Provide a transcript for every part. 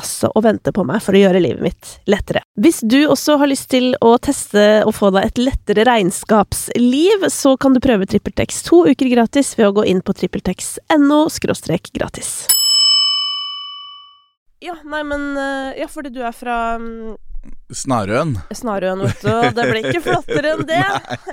altså og venter på meg for å gjøre livet mitt lettere. Hvis du også har lyst til å teste og få deg et lettere regnskapsliv, så kan du prøve TrippelTex to uker gratis ved å gå inn på trippeltex.no gratis. Ja, nei, men eh, Ja, fordi du er fra mm, Snarøen. Snarøen, vet du. Det ble ikke flottere enn det.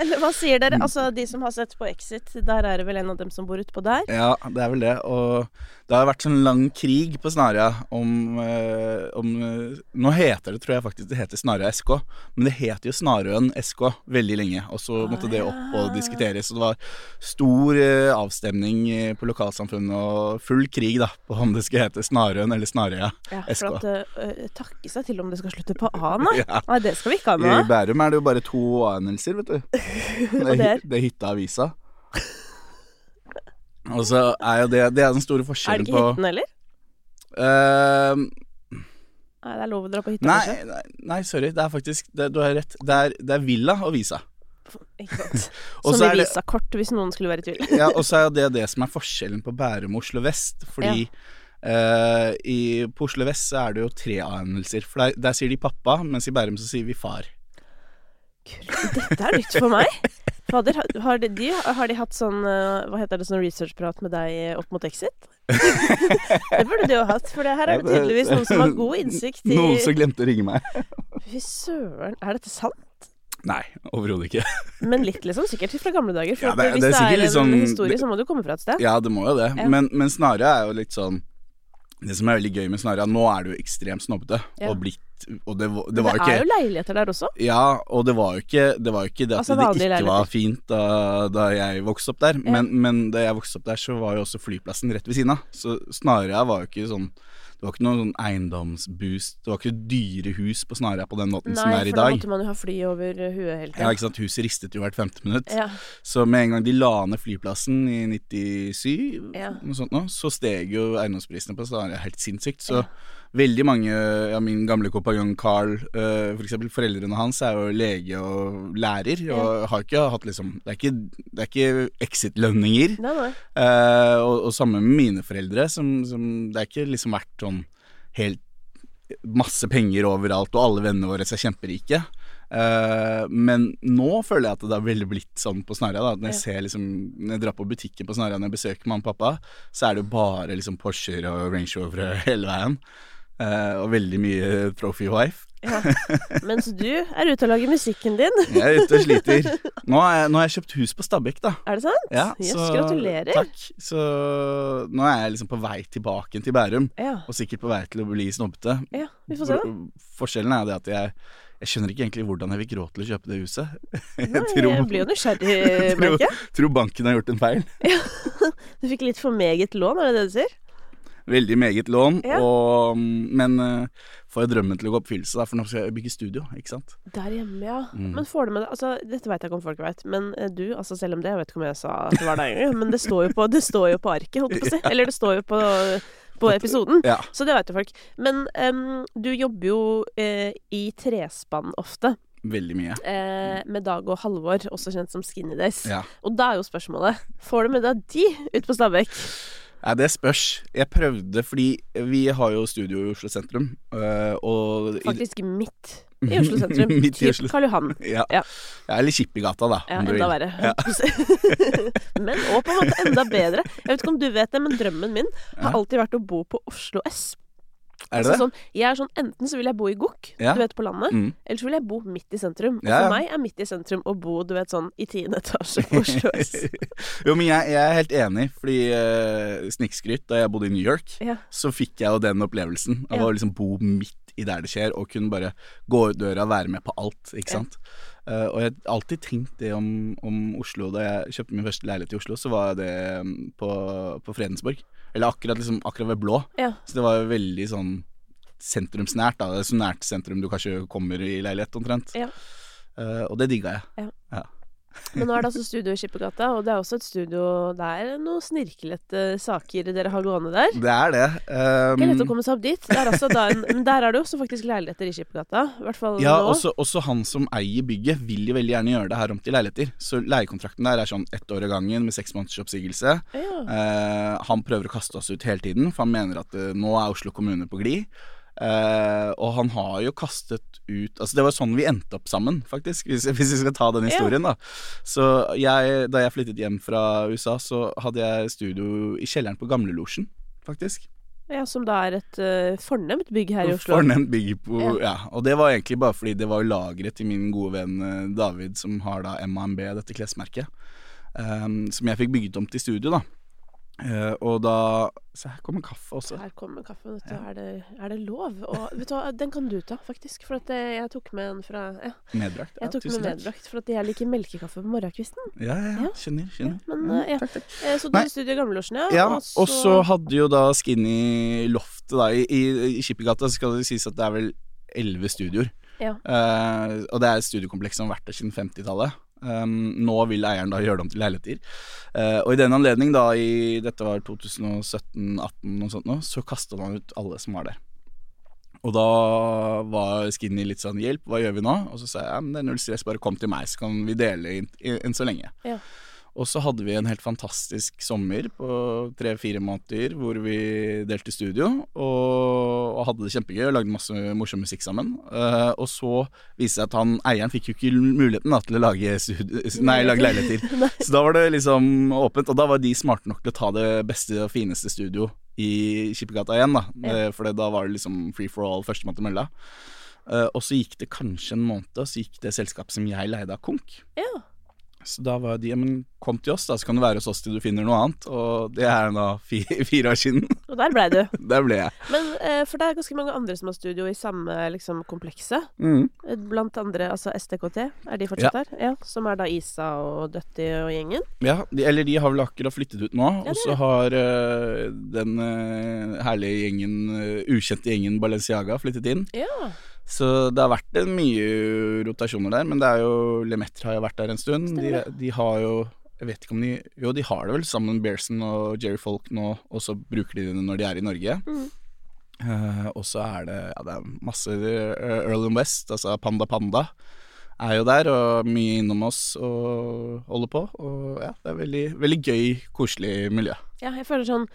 Eller hva sier dere? Altså, de som har sett på Exit, der er det vel en av dem som bor utpå der? Ja, det er vel det. Og det har vært sånn lang krig på Snarøya om, eh, om eh, Nå heter det, tror jeg faktisk det heter Snarøya SK, men det heter jo Snarøen SK veldig lenge. Og så måtte det opp og diskuteres. Og det var stor eh, avstemning på lokalsamfunnet og full krig da på om det skal hete Snarøen eller Snarøya Ja, SK. for at uh, takke seg til om det skal slutte på A, nei. Ja. Nei, det skal vi ikke ha I. Bærum er det jo bare to A-endelser, vet du. Det er? det er hytta avisa. Og så er jo det Det er den store forskjellen på Er det ikke hytten heller? Uh, Nei, det er lov å dra på hytta, Nei, kanskje? nei, nei, sorry. Det er faktisk det, Du har rett. Det er, det er Villa og Visa. Ikke sant. Som så i det- visakort, hvis noen skulle være i tvil. Ja, og så er det det som er forskjellen på Bærum og Oslo vest. Fordi eh, i, på Oslo vest så er det jo tre A-endelser. For der, der sier de pappa, mens i Bærum så sier vi far. Dette er nytt for meg. Fader, har- de, de, har de hatt sånn eh, Hva heter det, sånn researchprat med deg opp mot Exit? det burde de jo hatt, for det her er det tydeligvis noen som har god innsikt i Noen som glemte å ringe meg. Fy søren, er dette sant? Nei, overhodet ikke. Men litt, liksom. Sikkert fra gamle dager. For Ja, det- hvis det er det er, en sånn- historie, så må du komme fra et sted. Ja, det må jo det. Ja. Men, men snarere er jo litt sånn Det som er veldig gøy med Snarøya, nå er det jo ekstremt snobbete. Ja. Og blitt Og det, var- det det var er jo leiligheter der også. Ja, og det var jo ikke det, var jo ikke det at Altså, det ikke var fint da, da jeg vokste opp der. Ja. Men, men da jeg vokste opp der, så var jo også flyplassen rett ved siden av. Så Snarøya var jo ikke sånn Det var ikke noen sånn eiendomsboost. Det var ikke dyre hus på Snarøya på den måten som det Nei, er i for da måtte man jo ha fly over huet hele Ja, ikke sant? Huset ristet jo hvert femte minutt. Ja. Så med en gang de la ned flyplassen i 97, Ja. noe sånt nå, så steg jo eiendomsprisene på Snarøya helt sinnssykt. Så Ja. Veldig mange Ja, min gamle kompanjong Carl, eh, for eksempel foreldrene hans er jo lege og lærer, og har ikke hatt liksom Det er ikke, det er ikke exit-lønninger. Eh, og, og sammen med mine foreldre, som, som Det er ikke liksom vært sånn helt masse penger overalt, og alle vennene våre er kjemperike. Uh, men nå føler jeg at det har veldig blitt sånn på Snarøya. at Når jeg ser liksom Når jeg drar på butikken på Snarøya når jeg besøker mamma og pappa, så er det jo bare liksom Porscher og Range Rover hele veien. Eh, og veldig mye Trophy Wife. Ja. Mens du er ute og lager musikken din. Jeg er ute og sliter. Nå har jeg, nå har jeg kjøpt hus på Stabekk, da. Er det sant? Ja, yes, så- gratulerer. Takk. Så nå er jeg liksom på vei tilbake til Bærum, Ja. og sikkert på vei til å bli snobbete. ja, vi får se, da. For- Forskjellen er det at jeg jeg skjønner ikke egentlig hvordan jeg fikk råd til å kjøpe det huset. Jeg Nei, tror, jeg blir jo nysgjerrig, merker jeg. tror banken har gjort en feil. Du fikk litt for meget lån, er det det du sier? Veldig meget lån, Ja. og, men uh, får drømmen til å gå oppfyllelse, da, for nå skal jeg bygge studio, ikke sant. Der hjemme, ja. Mm. Men får du med deg Altså, dette veit jeg ikke om folk veit, men eh, du, altså selv om det Jeg vet ikke om jeg sa at det var deg engang, men det står jo på, det står jo på arket, holdt jeg på å si. Eller det står jo på, på episoden. Ja. Så det veit jo folk. Men um, du jobber jo uh, i trespann ofte. Veldig mye. Eh, med Dag og Halvor, også kjent som Skinny Days. Ja. Og da er jo spørsmålet Får du med deg de ut på Stabekk? Nei, det spørs. Jeg prøvde fordi vi har jo studio i Oslo sentrum, øh, og Faktisk midt i Oslo sentrum. Midt i Oslo. Karl Johan. Ja. Ja. ja. Eller Kippigata, da. Ja, enda verre. Ja. men òg på en måte enda bedre. Jeg vet ikke om du vet det, men drømmen min har alltid vært å bo på Oslo S. Er det Altså? Sånn, jeg er sånn, Enten så vil jeg bo i Gokk, Ja. du vet, på landet, Mm. eller så vil jeg bo midt i sentrum. Og Ja, ja. for meg er midt i sentrum å bo du vet, sånn i tiende etasje på Oslo S. jo, men jeg, jeg er helt enig, fordi uh, snikskryt Da jeg bodde i New York, så fikk jeg jo den opplevelsen av å liksom bo midt i der det skjer, og kunne bare gå ut døra og være med på alt, ikke sant. Eh, og jeg har alltid tenkt det om, om Oslo. Da jeg kjøpte min første leilighet i Oslo, så var det mm, på, på Fredensborg. Eller akkurat, liksom, akkurat ved Blå. Ja. Så det var veldig sånn sentrumsnært. da Det er Så nært sentrum du kanskje kommer i leilighet, omtrent. Ja. Uh, og det digga jeg. Men nå er det altså studio i Skippergata, og det er også et studio Det er noen snirklete saker dere har gående der. Det er det. Um, Ikke lett å komme seg opp dit. Det er altså en, men der er det også faktisk leiligheter i Skippergata. I hvert fall Ja, nå. også, også han som eier bygget, vil jo veldig gjerne gjøre det her om til leiligheter. Så leiekontrakten der er sånn ett år av gangen med seks måneders oppsigelse. Ja. Uh, han prøver å kaste oss ut hele tiden, for han mener at uh, nå er Oslo kommune på glid. Eh, og han har jo kastet ut Altså Det var sånn vi endte opp sammen, faktisk, hvis, hvis vi skal ta den historien. da Så jeg, Da jeg flyttet hjem fra USA, så hadde jeg studio i kjelleren på Gamlelosjen, faktisk. ja, som da er et uh, fornemt bygg her i Oslo. Fornemt bygg på Ja. ja. Og det var egentlig bare fordi det var lagret til min gode venn eh, David, som har da MAMB, dette klesmerket. um, som jeg fikk bygget om til studio, da. Eh, og da Se, her kommer kaffe også. Her kommer kaffe, vet du. Ja. Er, det, er det lov? Og vet du hva, den kan du ta, faktisk. For at eh, jeg tok med en fra ja, Medbrakt. Jeg tok med medbrakt, for at jeg liker melkekaffe på morgenkvisten. Ja, ja, ja. Skjønner. Skjønner. Ja, men, Mm, eh, ja. Takk, takk. Så du studier er Gamlelosjen, ja. Ja, og så hadde jo da Skinny loftet da I, i, i Skippergata skal det sies at det er vel elleve studioer. Ja. Uh, og det er et studiokompleks som har vært der siden 50-tallet. Um, nå vil eieren da gjøre det om til leiligheter. Uh, og i den anledning, da i dette var 2017-18 og sånt nå, så kasta man ut alle som var der. Og da var Skinny litt sånn Hjelp, hva gjør vi nå? Og så sa jeg ja, men det er null stress, bare kom til meg, så kan vi dele inn- inn- så lenge. Ja. Og så hadde vi en helt fantastisk sommer på tre-fire måneder hvor vi delte studio og, hadde det kjempegøy og lagde masse morsom musikk sammen. Eh, og så viste det seg at han eieren fikk jo ikke muligheten da, til å lage, studio, nei, lage leiligheter. Så da var det liksom åpent, og da var de smarte nok til å ta det beste og fineste studio i Skippergata igjen, da. Ja. Eh, For da var det liksom free for all, førstemann til mølla. Eh, og så gikk det kanskje en måned, og så gikk det selskapet som jeg leide av konk. Ja. Så da var de ja, men kom til oss, da, så kan du være hos oss til du finner noe annet. Og det er da fire, år siden. Og der ble du. Der ble jeg. Men eh, for det er ganske mange andre som har studio i samme liksom, komplekset. Mm. Eh, Blant andre altså STKT, er de fortsatt der? Ja, Som er da Isa og Døtti og gjengen? Ja, de, eller de har vel akkurat flyttet ut nå. Ja, og så har uh, den uh, herlige gjengen, uh, ukjente gjengen Balenciaga flyttet inn. Ja. Så det har vært mye rotasjoner der, men det er jo Lemaitre har jo vært der en stund. De, de har jo Jeg vet ikke om de Jo, de har det vel sammen med Bearson og Jerry Folk nå, og så bruker de det når de er i Norge. Mm. Uh, og så er det Ja, det er masse eh, Earl and West, altså Panda Panda, er jo der og mye innom oss og holder på. Og ja, det er veldig, veldig gøy, koselig miljø. ja, jeg føler sånn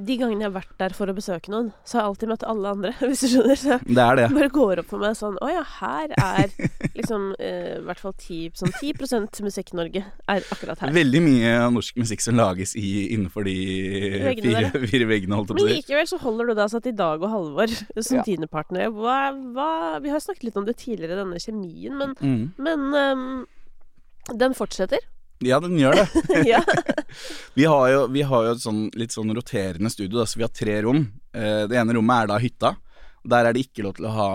De gangene jeg har vært der for å besøke noen, så har jeg alltid møtt alle andre, hvis du skjønner. Så Det er det. bare går opp for meg sånn Å ja, her er liksom eh, i hvert fall 10, sånn 10 Musikk-Norge er akkurat her. Veldig mye av norsk musikk som lages i, innenfor de Veggene fire, fire veggene, holdt jeg på Men å si. likevel så holder du deg satt i Dag og Halvor som Ja. dine partnere. Hva, hva, vi har snakket litt om det tidligere, denne kjemien, men, Mm. men um, den fortsetter. Ja, den gjør det. ja. Vi har jo, vi har jo et sånn, litt sånn roterende studio, da, så vi har tre rom. Eh, Det ene rommet er da hytta. Der er det ikke lov til å ha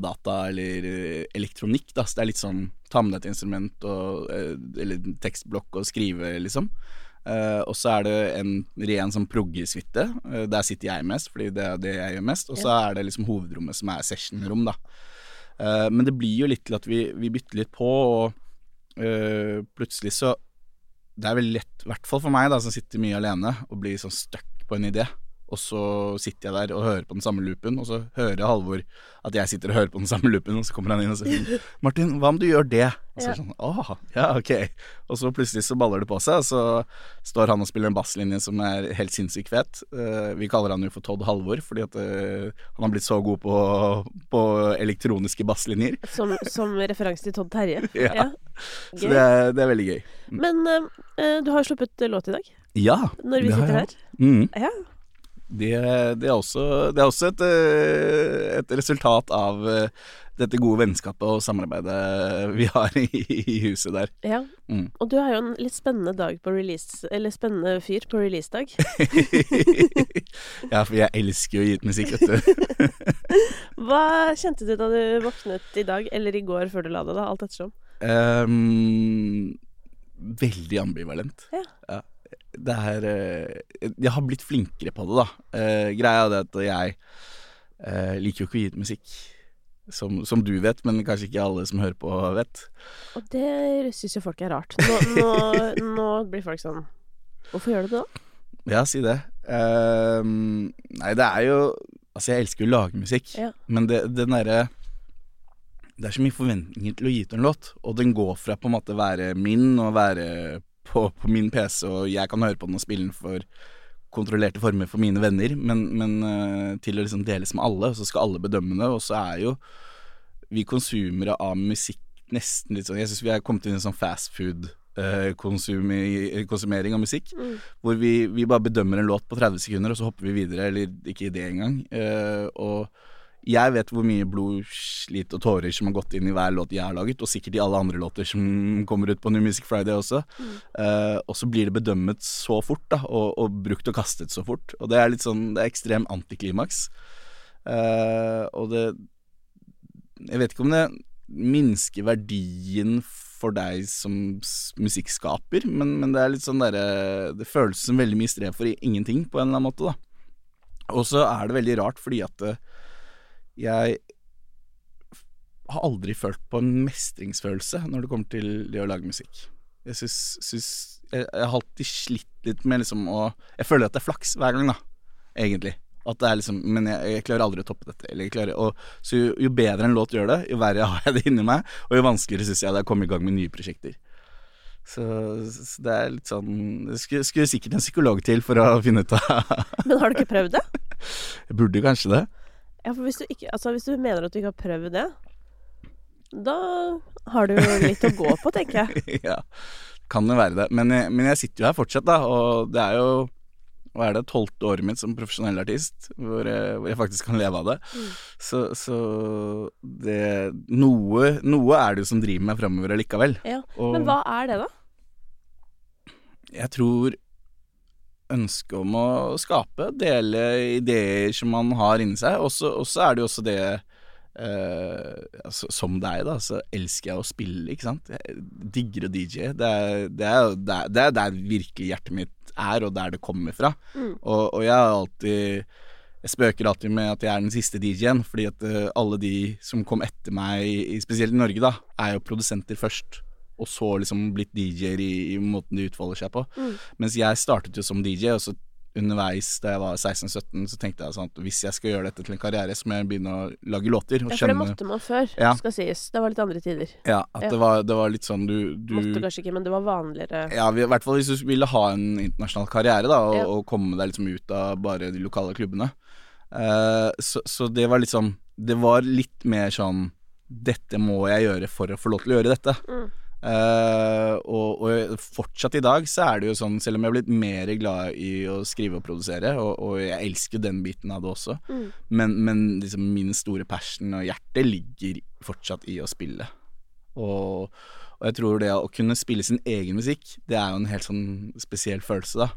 data eller eh, elektronikk, da, så det er litt sånn ta med deg et instrument og, eh, eller tekstblokk og skrive, liksom. Uh, og så er det en ren sånn proggesuite. Uh, der sitter jeg mest, fordi det er det jeg gjør mest. Og så er det liksom hovedrommet som er sessionrom, da. Uh, men det blir jo litt til at vi, vi bytter litt på, og eh, plutselig så Det er veldig lett, i hvert fall for meg, da, som sitter mye alene, å bli sånn stuck på en idé. Og så sitter jeg der og hører på den samme loopen, og så hører Halvor at jeg sitter og hører på den samme loopen, og så kommer han inn og sier 'Martin, hva om du gjør det?' Og så er det sånn 'Å, ja, ok'. Og så plutselig så baller det på seg, og så står han og spiller en basslinje som er helt sinnssykt fet. Eh, vi kaller han jo for Todd Halvor, fordi at eh, han har blitt så god på, på elektroniske basslinjer. Som, som referanse til Todd Terje. Ja. Så det er, det er veldig gøy. Men eh, du har sluppet låt i dag, Ja. når vi sitter her. Mm. Ja. Det, det, er også, det er også et, eh, et resultat av eh, dette gode vennskapet og samarbeidet vi har i, i huset der. ja. Mm. Og du har jo en litt spennende dag på release Eller spennende fyr på releasedag. ja, for jeg elsker jo å gi ut musikk, vet du. Hva kjente du da du våknet i dag, eller i går før du la deg, da? Alt ettersom. Um, veldig ambivalent. Ja. Det er eh, Jeg har blitt flinkere på det, da. Eh, greia er det at jeg eh, liker jo ikke å gi ut musikk. Som, som du vet, men kanskje ikke alle som hører på, vet. Og det syns jo folk er rart. Nå, nå, nå blir folk sånn Hvorfor gjør du det da? Ja, si det. Ehm, nei, det er jo Altså, jeg elsker jo å lage musikk, Ja. men det, den derre Det er så mye forventninger til å gi ut en låt, og den går fra på en måte være min og være på, på min PC, og jeg kan høre på den og spille den for kontrollerte former for mine venner, men, men eh, til å liksom deles med alle, og så skal alle bedømme det, og så er jo vi konsumere av musikk nesten litt sånn Jeg syns vi er kommet inn i en sånn fast food eh, konsumering av musikk. Mm. Hvor vi, vi bare bedømmer en låt på 30 sekunder, og så hopper vi videre, eller ikke i det engang. Uh, og jeg vet hvor mye blod, slit og tårer som har gått inn i hver låt jeg har laget, og sikkert i alle andre låter som kommer ut på New Music Friday også. Eh, og så blir det bedømmet så fort, da, og, og brukt og kastet så fort. Og det er litt sånn Det er ekstrem antiklimaks. Uh, og det Jeg vet ikke om det minsker verdien for deg som musikkskaper, men, men det er litt sånn derre Det føles som veldig mye strev for ingenting, på en eller annen måte, da. Og så er det veldig rart fordi at eh, jeg har aldri følt på en mestringsfølelse når det kommer til det å lage musikk. Jeg syns, syns jeg, jeg har alltid slitt litt med liksom å Jeg føler at det er flaks hver gang, da, egentlig. At det er liksom Men jeg, jeg klarer aldri å toppe dette. Eller jeg klarer, og, så jo, jo bedre en låt gjør det, jo verre har jeg det inni meg, og jo vanskeligere syns jeg det er å komme i gang med nye prosjekter. Så, så det er litt sånn Det skulle, skulle sikkert en psykolog til for å finne ut av Men har du ikke prøvd det? Jeg burde kanskje det. Ja, for hvis du, ikke, altså, hvis du mener at du ikke har prøvd det, da har du jo litt å gå på, tenker jeg. ja, kan jo være det. Men men jeg sitter jo her fortsatt, da, og det er jo hva er det, tolvte året mitt som profesjonell artist, hvor jeg, hvor jeg faktisk kan leve av det. Mm. Så, så det noe, noe er det jo som driver meg framover allikevel. Ja. Og Men hva er det, da? jeg tror ønsket om å skape, dele ideer som man har inni seg, og så er det jo også det eh, altså, Som deg, da, så elsker jeg å spille, ikke sant. Jeg digger å DJ. Det er, det er, det, der- det er der virkelig hjertet mitt er, og der det kommer fra. Mm. Og, og jeg har alltid Jeg spøker alltid med at jeg er den siste DJ-en, fordi at uh, alle de som kom etter meg, i, spesielt i Norge, da, er jo produsenter først. Og så liksom blitt DJ-er i, i måten de utfolder seg på. Mm. Mens jeg startet jo som DJ, og så underveis da jeg var 16-17, så tenkte jeg sånn at hvis jeg skal gjøre dette til en karriere, så må jeg begynne å lage låter. Ja, for det måtte man før, Ja. skal sies. Det var litt andre tider. ja, at Ja. Det, var, det var litt sånn du, du Måtte kanskje ikke, men det var vanligere. Ja, i hvert fall hvis du ville ha en internasjonal karriere, da, og, Ja. og komme deg liksom ut av bare de lokale klubbene. Uh, så, så det var liksom Det var litt mer sånn Dette må jeg gjøre for å få lov til å gjøre dette. Mm. Eh, og, og fortsatt i dag så er det jo sånn, selv om jeg har blitt mer glad i å skrive og produsere, og, og jeg elsker den biten av det også, Mm. men, men liksom min store passion og hjerte ligger fortsatt i å spille. Og, og jeg tror det å kunne spille sin egen musikk, det er jo en helt sånn spesiell følelse, da.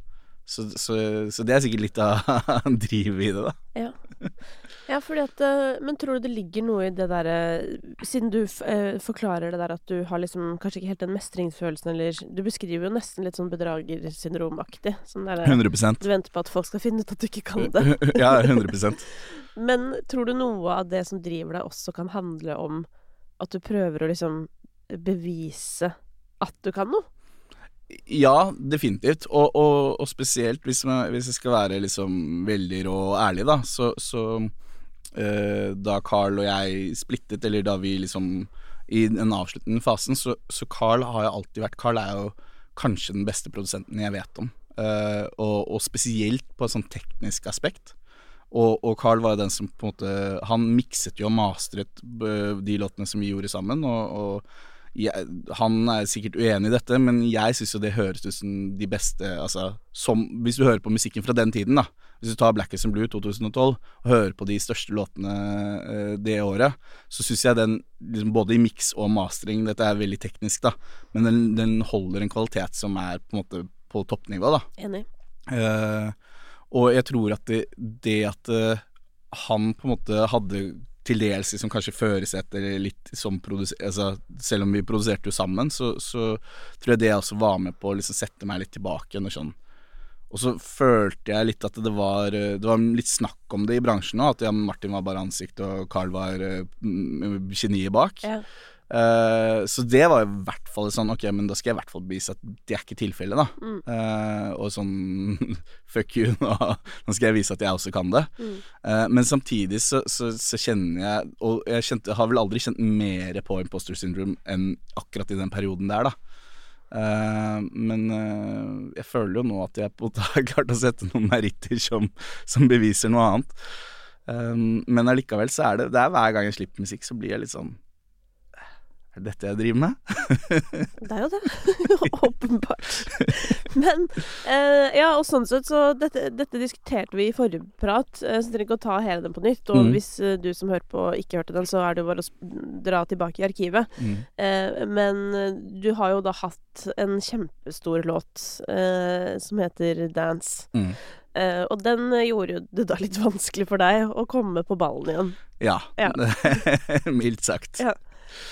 Så, så, så det er sikkert litt av drivet i det, da. Ja. ja, fordi at eh, Men tror du det ligger noe i det derre Siden du eh, forklarer det der at du har liksom kanskje ikke helt den mestringsfølelsen, eller Du beskriver jo nesten litt sånn bedragersyndromaktig. Sånn der 100% Du venter på at folk skal finne ut at du ikke kan det. Ja, 100% Men tror du noe av det som driver deg, også kan handle om at du prøver å liksom bevise at du kan noe? Ja, definitivt. Og, og, og spesielt hvis, man, hvis jeg skal være liksom veldig rå og ærlig, da, så, så eh, Da Carl og jeg splittet, eller da vi liksom I den avsluttende fasen, så, så Carl har jo alltid vært Carl er jo kanskje den beste produsenten jeg vet om. Uh, og, og spesielt på et sånn teknisk aspekt. Og, og Carl var jo den som på en måte Han mikset jo og mastret eh, de låtene som vi gjorde sammen, og, og jeg, han er sikkert uenig i dette, men jeg syns jo det høres ut som de beste Altså, som Hvis du hører på musikken fra den tiden, da. Hvis du tar Black as Blue 2012 og hører på de største låtene eh, det året, så syns jeg den, liksom både i miks og mastering Dette er veldig teknisk, da, men den, den, holder en kvalitet som er på en måte på toppnivå, da. Enig. Uh, og jeg tror at det, det at uh, han på en måte hadde til dels liksom kanskje førersetter litt som produser... Altså, selv om vi produserte jo sammen, så, så, tror jeg det også var med på å liksom sette meg litt tilbake og sånn. Og så følte jeg litt at det var, det var litt snakk om det i bransjen òg, at Martin var bare ansikt og Carl var uh, geniet bak. Ja. Uh, så det var i hvert fall sånn Ok, men da skal jeg i hvert fall bevise at det er ikke tilfellet, da. Mm. Uh, og sånn Fuck you, nå, nå, skal jeg vise at jeg også kan det. Mm. Uh, men samtidig så, så, så, kjenner jeg Og jeg, kjente, har vel aldri kjent mer på imposter syndrome enn akkurat i den perioden der, da. men jeg føler jo nå at jeg på har klart å sette noen meritter som, som beviser noe annet. men allikevel så er det, det er hver gang jeg slipper musikk, så blir jeg litt sånn er det dette jeg driver med? det er jo det. Åpenbart. Men eh, ja, og sånn sett så dette, dette, diskuterte vi i forrige prat, eh, så trenger ikke å ta hele den på nytt. Og mm. hvis eh, du som hører på ikke hørte den, så er det jo bare å dra tilbake i arkivet. Mm. Eh, men eh, du har jo da hatt en kjempestor låt eh, som heter Dance. Mm. og den gjorde jo det da litt vanskelig for deg å komme på ballen igjen. Ja. ja. Mildt sagt. Ja.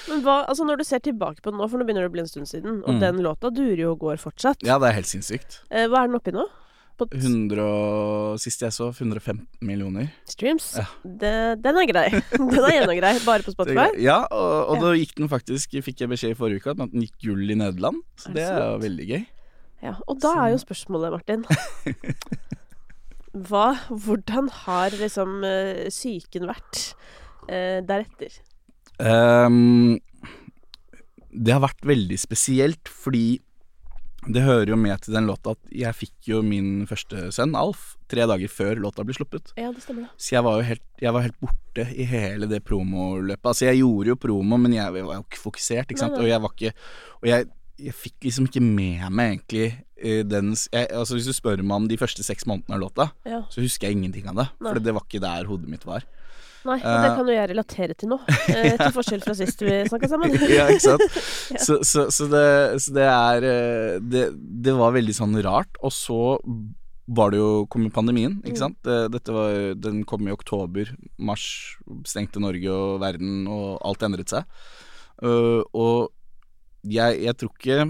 Men hva, altså når du ser tilbake på den nå, for nå begynner det å bli en stund siden, og mm. den låta durer jo og går fortsatt. Ja, det er helt sinnssykt. Eh, hva er den oppi nå? På 100 Sist jeg så, 115 millioner. Streams? Ja. Det, den er grei. Den er gjennomgrei. Bare på Spotify? Ja, og, og ja. da gikk den faktisk Fikk jeg beskjed i forrige uke at den gikk gull i Nederland. Så er det, det er jo veldig gøy. Ja, Og da så. er jo spørsmålet, Martin Hva, Hvordan har liksom uh, psyken vært eh, deretter? Um, det har vært veldig spesielt, fordi det hører jo med til den låta at jeg fikk jo min første sønn, Alf, tre dager før låta ble sluppet. Ja, det stemmer det. Så jeg var jo helt, jeg var helt borte i hele det promoløpet. Altså, jeg gjorde jo promo, men jeg, jeg var jo ikke fokusert, ikke sant. Nei, nei. Og jeg var ikke Og jeg, jeg fikk liksom ikke med meg egentlig uh, den Altså, hvis du spør meg om de første seks månedene av låta, ja. så husker jeg ingenting av det. For det var ikke der hodet mitt var. Nei, og det eh, kan jo jeg relatere til nå. Eh, til forskjell fra sist vi snakka sammen. ja, ikke sant. ja. Så, så, så, det, så, det, er eh, det, det, var veldig sånn rart. Og så var det jo kom pandemien, ikke mm. sant. Dette var, den kom i oktober. Mars stengte Norge og verden, og alt endret seg. og jeg, jeg tror ikke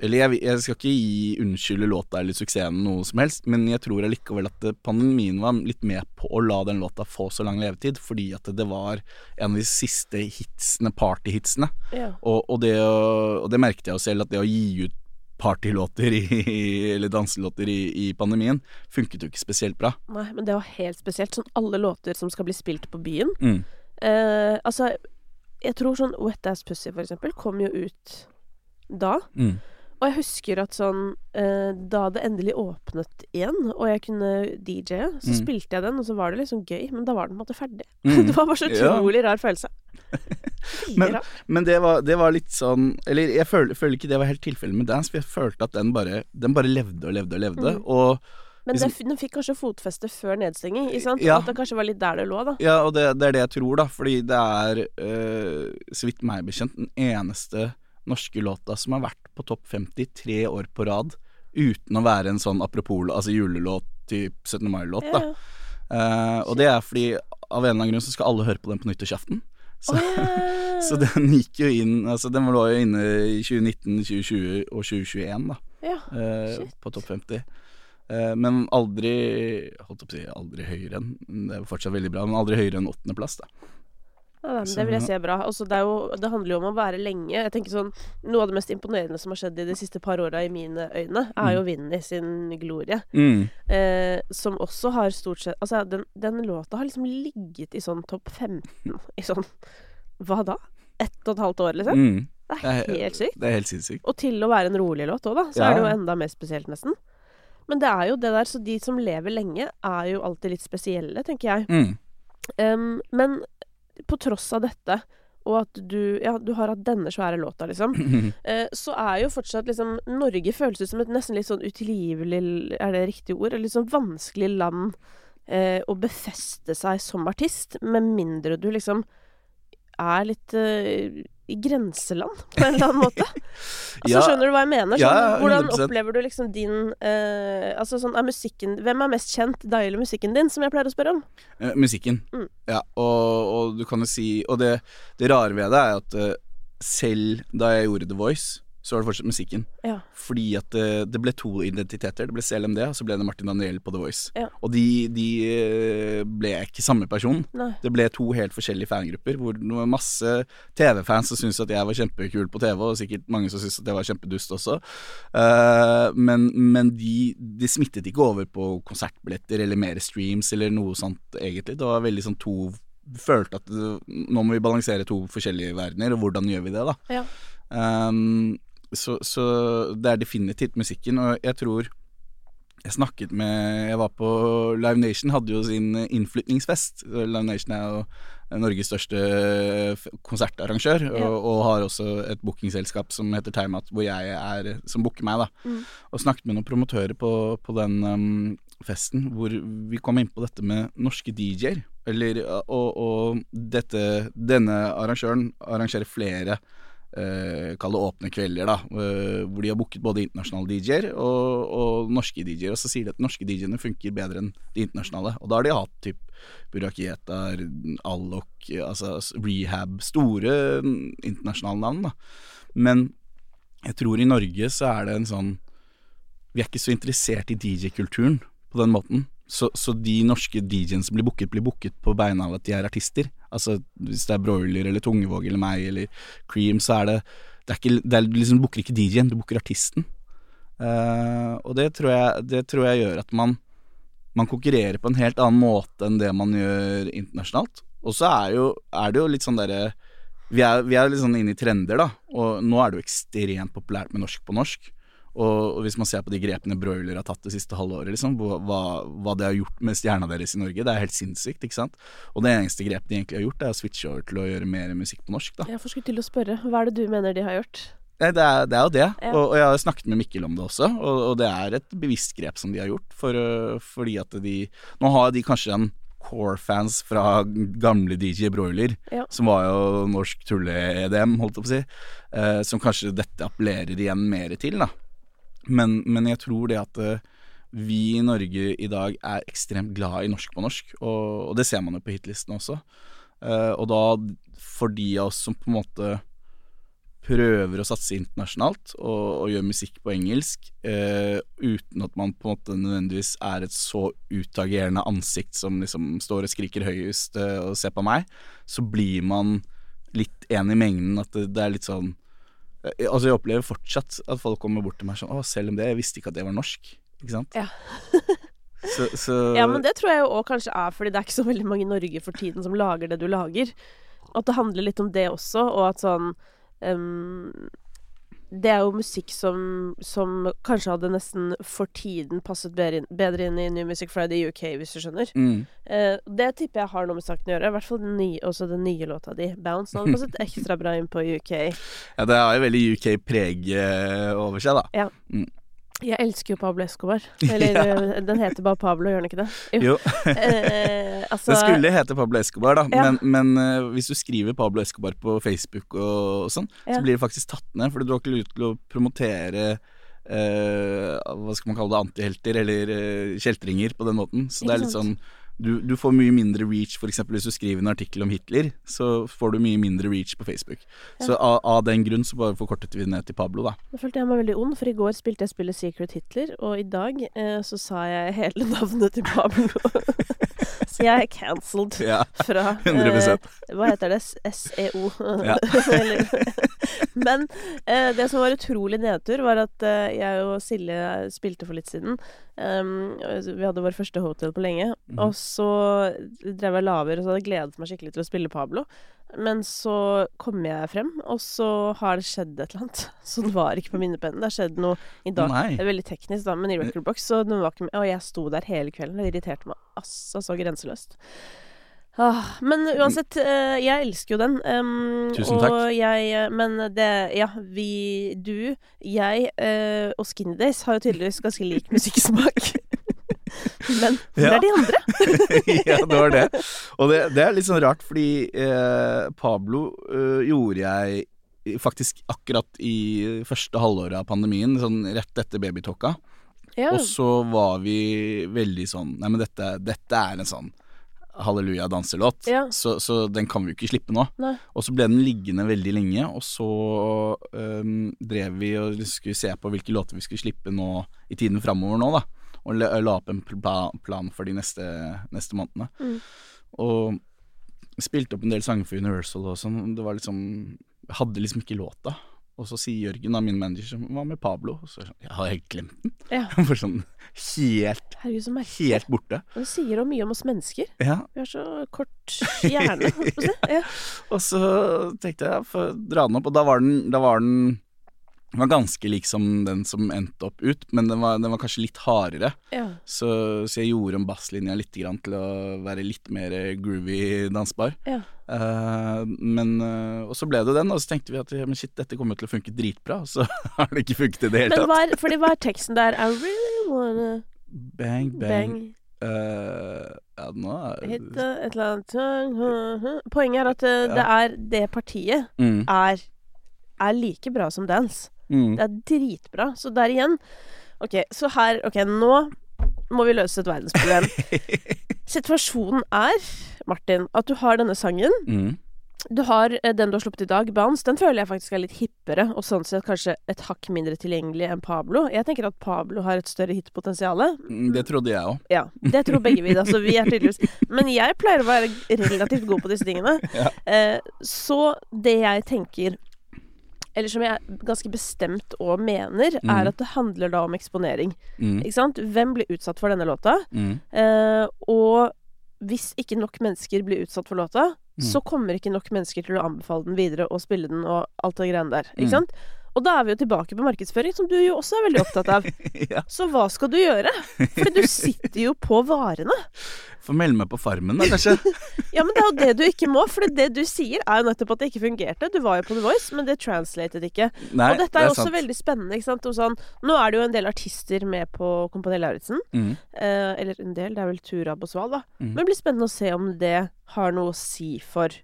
eller jeg, jeg, skal ikke gi unnskylde låta eller suksessen noe som helst, men jeg tror allikevel at pandemien var litt med på å la den låta få så lang levetid, fordi at det var en av de siste hitsene, partyhitsene. Ja. Og, og, det, og, det, merket jeg jo selv, at det å gi ut partylåter i, eller danselåter i, i, pandemien funket jo ikke spesielt bra. Nei, men det var helt spesielt. Sånn alle låter som skal bli spilt på byen. Mm. Eh, altså, jeg tror sånn Wet Ass Pussy, for eksempel, kom jo ut da. Mm. Og jeg husker at sånn eh, Da det endelig åpnet igjen, og jeg kunne DJ-e, så mm. spilte jeg den, og så var det liksom gøy, men da var den på en måte ferdig. Mm. det var bare så utrolig ja. rar følelse. men, men det, var, det, var, litt sånn Eller jeg føler, føler ikke det var helt tilfellet med Dance, for jeg følte at den bare, den bare levde og levde og levde. Mm. Og men liksom, den fikk kanskje fotfeste før nedstenging? Ja. At det kanskje var litt der det lå, da? Ja, og det, det er det jeg tror, da. Fordi det er, øh, så vidt meg bekjent, den eneste norske låta som har vært på topp 50 tre år på rad uten å være en sånn apropos altså julelåt, typ 17. mai-låt, da. Ja, Uh, og det er fordi av en eller annen grunn så skal alle høre på den på nyttårsaften. Så, oh, yeah. så den gikk jo inn Altså den lå jo inne i 2019, 2020 og 2021, da. Ja, uh, på topp 50. Uh, men aldri Holdt på å si aldri høyere enn Det er fortsatt veldig bra, men aldri høyere enn åttendeplass, da. Ja, det vil jeg si er bra. Altså, det, jo, det handler jo om å være lenge. Jeg tenker sånn, Noe av det mest imponerende som har skjedd i de siste par åra i mine øyne, er jo Vinni sin glorie. Mm. Eh, som også har stort sett Altså, den, den låta har liksom ligget i sånn topp 15 i sånn Hva da? Ett og et halvt år, liksom? Mm. Det er- helt sykt. Det er helt sinnssykt. Og til å være en rolig låt òg, da, så Ja. er det jo enda mer spesielt, nesten. Men det er jo det der, så de som lever lenge, er jo alltid litt spesielle, tenker jeg. Mm. Um, men på tross av dette, og at du Ja, du har hatt denne svære låta, liksom. eh, så er jo fortsatt liksom Norge føles ut som et nesten litt sånn utilgivelig Er det riktig ord? Et litt sånn vanskelig land eh, å befeste seg som artist, med mindre du liksom er litt eh, i grenseland, på en eller annen måte. Altså, Ja. Skjønner du hva jeg mener? Sånn, Ja, hvordan 100%. opplever du liksom din eh, Altså sånn, er musikken Hvem er mest kjent, deg eller musikken din, som jeg pleier å spørre om? Eh, musikken. Mm. Ja, og, og du kan jo si Og det, det rare ved det er at eh, selv da jeg gjorde The Voice, så var det fortsatt musikken. Ja. Fordi at det, det ble to identiteter. Det ble CLMD, og så ble det Martin Daniel på The Voice. Ja. Og de, de eh, ble ikke samme person. Nei. Det ble to helt forskjellige fangrupper, hvor det var masse TV-fans som syntes at jeg var kjempekul på TV, og sikkert mange som syntes at jeg var kjempedust også. Uh, men men de, de smittet ikke over på konsertbilletter eller mer streams eller noe sånt, egentlig. Det var veldig sånn to Følte at nå må vi balansere to forskjellige verdener, og hvordan gjør vi det, da? Ja. Um, så, så det er definitivt musikken, og jeg tror jeg snakket med Jeg var på Live Nation, hadde jo sin innflytningsfest. Live Nation er jo Norges største konsertarrangør, Ja. og, og har også et bookingselskap som heter Timeout, hvor jeg er Som booker meg, da. Mm. Og snakket med noen promotører på, på den um, festen, hvor vi kom inn på dette med norske DJ-er. Eller Og, og dette Denne arrangøren arrangerer flere eh, Kall det åpne kvelder, da. eh, hvor de har booket både internasjonale DJ-er og, og norske DJ-er. Og så sier de at norske DJ-ene funker bedre enn de internasjonale. Og da har de hatt typ Buraketar, Allok, altså Rehab Store mm, internasjonale navn, da. Men jeg tror i Norge så er det en sånn Vi er ikke så interessert i DJ-kulturen på den måten. Så, så de norske DJ-ene som blir booket, blir booket på beina av at de er artister. Altså hvis det er Broiler eller Tungevåg eller meg eller Cream, så er det Det er ikke det er liksom, Du booker ikke DJ-en, du booker artisten. Uh, og det tror, jeg, det tror jeg gjør at man Man konkurrerer på en helt annen måte enn det man gjør internasjonalt. Og så er, jo, er det jo litt sånn derre vi vi er litt sånn inne i trender, da. Og nå er det jo ekstremt populært med norsk på norsk. Og, og hvis man ser på de grepene Broiler har tatt det siste halvåret, liksom, hva, hva det har gjort med stjerna deres i Norge, det er helt sinnssykt, ikke sant. Og det eneste grepet de egentlig har gjort, er å switche over til å gjøre mer musikk på norsk, da. Jeg får skulle til å spørre. Hva er det du mener de har gjort? Nei, det, er, det er jo det, Ja. og, og jeg har snakket med Mikkel om det også, og, og det er et bevisst grep som de har gjort, for, øh, fordi at de Nå har de kanskje en core-fans fra gamle DJ Broiler, Ja. som var jo norsk tulle-EDM, holdt jeg på å si, eh, som kanskje dette appellerer igjen mer til, da. Men, men jeg tror det at eh, vi i Norge i dag er ekstremt glad i norsk på norsk, og, og det ser man jo på hitlistene også. Uh, og da, for de av oss som på en måte prøver å satse internasjonalt og, og gjør musikk på engelsk, uh, uten at man på en måte nødvendigvis er et så utagerende ansikt som liksom står og skriker høyest uh, og ser på meg, så blir man litt en i mengden. At det, det er litt sånn Altså, jeg opplever fortsatt at folk kommer bort til meg sånn Å, selv om det, jeg visste ikke at det var norsk. Ikke sant? Ja. så, så Ja, men det tror jeg jo òg kanskje er fordi det er ikke så veldig mange i Norge for tiden som lager det du lager. At det handler litt om det også, og at sånn ehm, Det er jo musikk som, som kanskje hadde nesten for tiden passet bedre inn, bedre inn i New Music Friday UK, hvis du skjønner. mm, Eh, det tipper jeg har noe med saken å gjøre. I hvert fall den nye, også den nye låta di, 'Bounce'. Den har passet ekstra bra inn på UK. Ja, det har jo veldig UK-preg over seg, da. Jeg elsker jo Pablo Escobar. Eller ja. den heter bare Pablo, gjør den ikke det? Jo. Eh, altså, Det skulle hete Pablo Escobar, da, Ja. men, men eh, hvis du skriver Pablo Escobar på Facebook og, og sånn, Ja. så blir det faktisk tatt ned, for du har ikke lov til å promotere eh, hva skal man kalle det, antihelter eller uh, kjeltringer på den måten. Så det er litt sånn du, du får mye mindre reach, f.eks. hvis du skriver en artikkel om Hitler, så får du mye mindre reach på Facebook. Så av, av den grunn så bare forkortet vi ned til Pablo, da. Nå følte jeg meg veldig ond, for i går spilte jeg spillet Secret Hitler, og i dag eh, så sa jeg hele navnet til Pablo. Så jeg er cancelled Ja, fra eh, Hva heter det? SEO. Ja. Men eh, det som var utrolig nedtur, var at eh, jeg og Silje spilte for litt siden. Um, vi hadde vår første hotel på lenge. Mm. Og så drev jeg laver, og så hadde jeg gledet meg skikkelig til å spille Pablo. Men så kom jeg frem, og så har det skjedd et eller annet. Så den var ikke på minnepennen. Det har skjedd noe i dag. Nei. Det er veldig teknisk, da, men i Recordbox, så den var ikke med. Og jeg sto der hele kvelden. Det irriterte meg altså så grenseløst. Ah, men uansett, eh, jeg elsker jo den. Um, Tusen og takk. Jeg, men det Ja, vi Du, jeg uh, og Skinny Days har jo tydeligvis ganske lik musikksmak. Men hvor Ja. er de andre? ja, det var det. Og det, det er litt sånn rart, fordi eh, Pablo eh, gjorde jeg faktisk akkurat i første halvåret av pandemien, sånn rett etter babytåka. Ja. Og så var vi veldig sånn Nei, men dette, dette er en sånn halleluja-danselåt, Ja. så, så den kan vi jo ikke slippe nå. Nei. Og så ble den liggende veldig lenge, og så øhm, drev vi og skulle se på hvilke låter vi skulle slippe nå i tiden framover nå, da. Og la, la opp en plan for de neste, neste månedene. Mm. Og spilte opp en del sanger for Universal og sånn. Det var liksom hadde liksom ikke låta. Og så sier Jørgen, da, min manager, som var med Pablo, og så sånn Jeg har helt glemt den. Ja. For sånn helt, Herregud, så helt borte. Og det sier jo mye om oss mennesker. Ja, Vi har så kort hjerne, holdt på å si. Ja. Og så tenkte jeg, å dra den opp, og da var den, da var den den var ganske lik som den som endte opp ut, men den var, den var kanskje litt hardere. ja. Så, så jeg gjorde om basslinja litt grann til å være litt mer groovy dansbar. Ja. Uh, men uh, Og så ble det den, og så tenkte vi at men shit, dette kommer til å funke dritbra. Og så har det ikke funket i det hele tatt. hva er, fordi hva er teksten der? I really wanna Bang, bang. bang. Uh, ja, nå er Hit et eller annet. Poenget er at uh, det er det partiet mm, er, er like bra som dance. Mm. Det er dritbra. Så der igjen Ok, så her Ok, nå må vi løse et verdensproblem. Situasjonen er, Martin, at du har denne sangen. mm. Du har eh, den du har sluppet i dag, Bounce. Den føler jeg faktisk er litt hippere, og sånn sett kanskje et hakk mindre tilgjengelig enn Pablo. Jeg tenker at Pablo har et større hitpotensial. Mm, Det trodde jeg òg. Ja, det tror begge vi, da, så vi er tydeligvis Men jeg pleier å være relativt god på disse tingene. Ja. Eh, så det jeg tenker eller som jeg ganske bestemt og mener, mm. er at det handler da om eksponering. Mm, Ikke sant? Hvem blir utsatt for denne låta? mm, Eh, og hvis ikke nok mennesker blir utsatt for låta, Mm. så kommer ikke nok mennesker til å anbefale den videre og spille den og alt det greiene der. Ikke Mm. sant? Og da er vi jo tilbake på markedsføring, som du jo også er veldig opptatt av. ja. Så hva skal du gjøre? Fordi du sitter jo på varene. Få melde meg på Farmen, da, kanskje. Ja, men det er jo det du ikke må, for det du sier er jo nettopp at det ikke fungerte. Du var jo på The Voice, men det translated ikke. Nei, og dette er jo også sant. veldig spennende, ikke sant. Og sånn, nå er det jo en del artister med på Kompani Lauritzen. Mm, Eh, eller en del, det er vel Turab og Sval, da. Mm. Men det blir spennende å se om det har noe å si for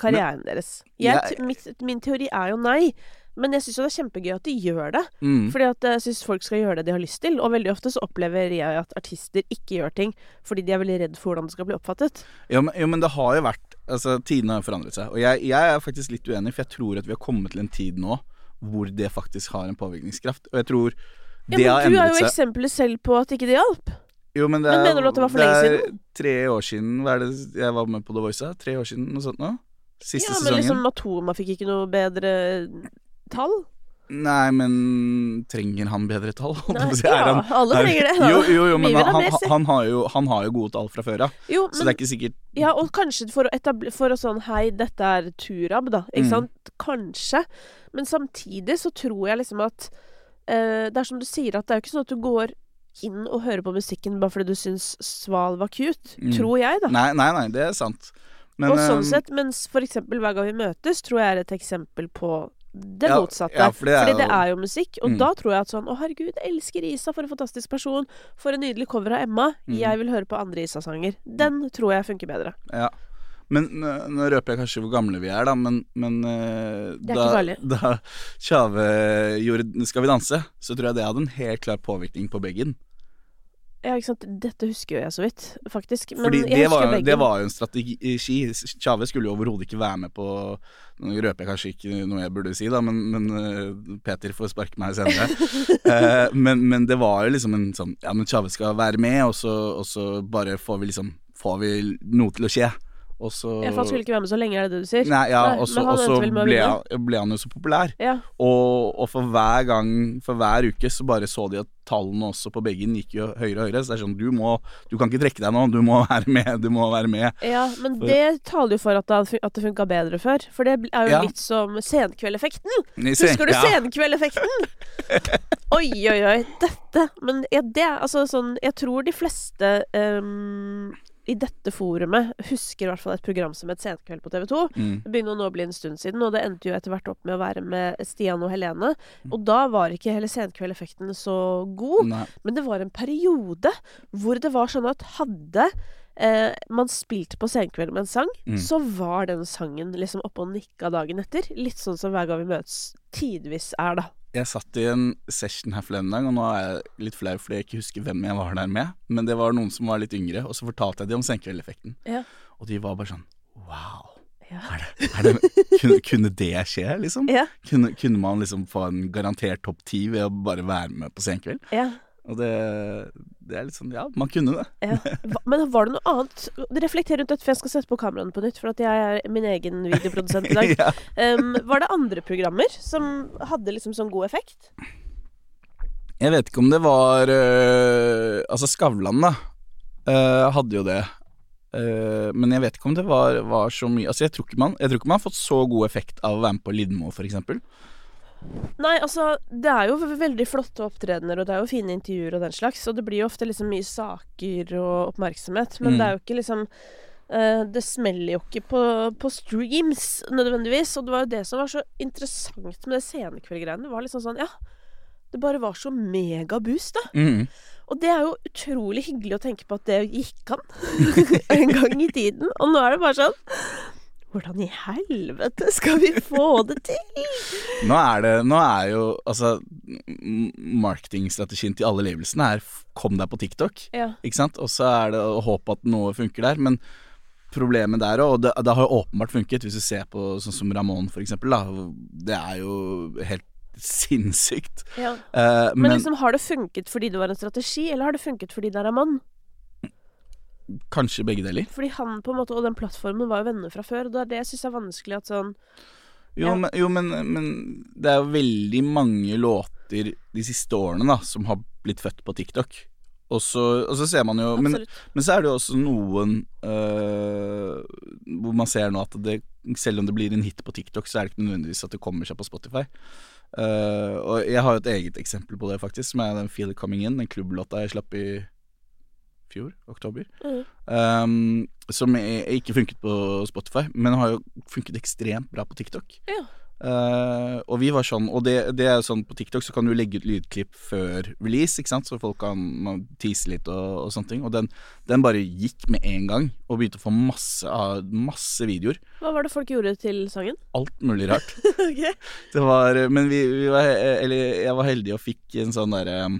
karrieren deres. Jeg, jeg- mitt, min teori er jo nei. Men jeg syns jo det er kjempegøy at de gjør det. mm. Fordi at jeg syns folk skal gjøre det de har lyst til. Og veldig ofte så opplever jeg at artister ikke gjør ting fordi de er veldig redd for hvordan det skal bli oppfattet. Jo, men, jo, men det har jo vært Altså, tidene har forandret seg. Og jeg, jeg er faktisk litt uenig, for jeg tror at vi har kommet til en tid nå hvor det faktisk har en påvirkningskraft. Og jeg tror Ja, det har men du er jo seg. eksempelet selv på at ikke det hjalp. Jo, men det er, Men er, mener du at det var for det lenge er tre år siden Hva er det jeg var med på The Voice? Tre år siden, noe sånt nå? Siste Ja, men sesongen? liksom Matoma fikk ikke noe bedre tall. Nei, men trenger han bedre tall? Nei, si? ja, han- alle er- trenger det. da. Jo, jo, jo men han, han, han, har jo, han har jo gode tall fra før av. ja. Så det er ikke sikkert Ja, og kanskje for å etablere For å sånn Hei, dette er Turab, da. Ikke Mm. sant? Kanskje. Men samtidig så tror jeg liksom at uh, Det er som du sier, at det er jo ikke sånn at du går inn og hører på musikken bare fordi du syns Sval var cute. Mm. Tror jeg, da. Nei, nei, nei, det er sant. Men, og sånn eh, sett, mens for eksempel Hver gang vi møtes, tror jeg er et eksempel på det Ja, motsatte. ja, for det Fordi det er jo musikk, og Mm. da tror jeg at sånn Å, herregud, jeg elsker Isa, for en fantastisk person. For en nydelig cover av Emma. Mm. Jeg vil høre på andre Isa-sanger. Den tror jeg funker bedre. Ja. Men nå røper jeg kanskje hvor gamle vi er, da, men, men eh, da, da Tjave gjorde 'Skal vi danse', så tror jeg det hadde en helt klar påvirkning på Beggen. Ja, ikke sant. Dette husker jo jeg så vidt, faktisk. Men Fordi det var, begge. det var jo en strategi. Tjave skulle jo overhodet ikke være med på Nå røper jeg kanskje ikke noe jeg burde si, da, men, men eh, Peter får sparke meg senere. uh, men, men det var jo liksom en sånn Ja, men Tjave skal være med, og så, og så bare får vi liksom får vi noe til å skje. Og så Ja, for han skulle ikke være med så lenge, er det det du sier? Nei, ja, og så, ble, han, ble han jo så populær. Ja. Og, og for hver gang, for hver uke, så bare så de at tallene også på begge gikk jo høyere og høyere. Så det er sånn, du må Du kan ikke trekke deg nå, du må være med, du må være med. Ja, men det taler jo for at det, at det funka bedre før. For det er jo Ja. litt som Senkveldeffekten. Sen- Husker du ja. Senkveldeffekten? Oi, oi, oi. Dette Men ja, det er altså sånn Jeg tror de fleste ehm, i dette forumet husker i hvert fall et program som het Senkveld på TV 2. Mm. Det begynner nå å bli en stund siden, og det endte jo etter hvert opp med å være med Stian og Helene. Mm. Og da var ikke hele Senkveld-effekten så god. Nei. Men det var en periode hvor det var sånn at hadde eh, man spilt på Senkveld med en sang, Mm. så var den sangen liksom oppe og nikka dagen etter. Litt sånn som Hver gang vi møtes tidvis er, da. Jeg satt i en session her forleden dag, og nå er jeg litt flau fordi jeg ikke husker hvem jeg var der med. Men det var noen som var litt yngre, og så fortalte jeg dem om senkveldeffekten. Ja. Og de var bare sånn Wow. Ja. Er det, er det, kunne, kunne det skje, liksom? Ja. Kunne, kunne man liksom få en garantert topp ti ved å bare være med på Senkveld? ja. Og det, det er litt sånn Ja, man kunne det. Ja. Men var det noe annet? Reflekter rundt dette, for jeg skal sette på kameraene på nytt. For at jeg er min egen videoprodusent i dag. ja. Um, var det andre programmer som hadde liksom sånn god effekt? Jeg vet ikke om det var uh, Altså, Skavlan, da, uh, hadde jo det. Uh, men jeg vet ikke om det var, var så mye Altså, jeg tror, ikke man, jeg tror ikke man har fått så god effekt av å være med på Lidmo, for eksempel. Nei, altså, det er jo veldig flotte opptredener, og det er jo fine intervjuer og den slags, og det blir jo ofte liksom mye saker og oppmerksomhet, men Mm. det er jo ikke liksom uh, Det smeller jo ikke på, på streams nødvendigvis, og det var jo det som var så interessant med det scenekveldgreiene. Det var liksom sånn, ja Det bare var så megaboost, da. Mm. Og det er jo utrolig hyggelig å tenke på at det gikk an en gang i tiden. Og nå er det bare sånn Hvordan i helvete skal vi få det til? Nå er det Nå er jo Altså, marketingstrategien til alle labelsene er kom deg på TikTok, Ja. ikke sant? Og så er det å håpe at noe funker der, men problemet der òg, og det, det har jo åpenbart funket, hvis du ser på sånn som Ramón, eksempel, da. Det er jo helt sinnssykt. ja. Uh, Men, men liksom, har det funket fordi det var en strategi, eller har det funket fordi det er en mann? Kanskje begge deler. Fordi han på en måte, og den plattformen var jo venner fra før, og det er det jeg syns er vanskelig at sånn Jo, Ja. men, jo men, men det er jo veldig mange låter de siste årene da som har blitt født på TikTok. Og så, og så ser man jo men, men så er det jo også noen øh, hvor man ser nå at det, selv om det blir en hit på TikTok, så er det ikke nødvendigvis at det kommer seg på Spotify. Uh, og jeg har jo et eget eksempel på det, faktisk, som er den Feel It Coming In, den klubblåta jeg slapp i fjor, oktober. Mm. Um, som er, ikke funket på Spotify, men har jo funket ekstremt bra på TikTok. Ja. Uh, og vi var sånn Og det, det er sånn på TikTok så kan du legge ut lydklipp før release, ikke sant, så folk kan tease litt og, og sånne ting. Og den, den bare gikk med en gang, og begynte å få masse, masse videoer. Hva var det folk gjorde til sangen? Alt mulig rart. Ok. Det var Men vi, vi var Eller jeg var heldig og fikk en sånn derre um,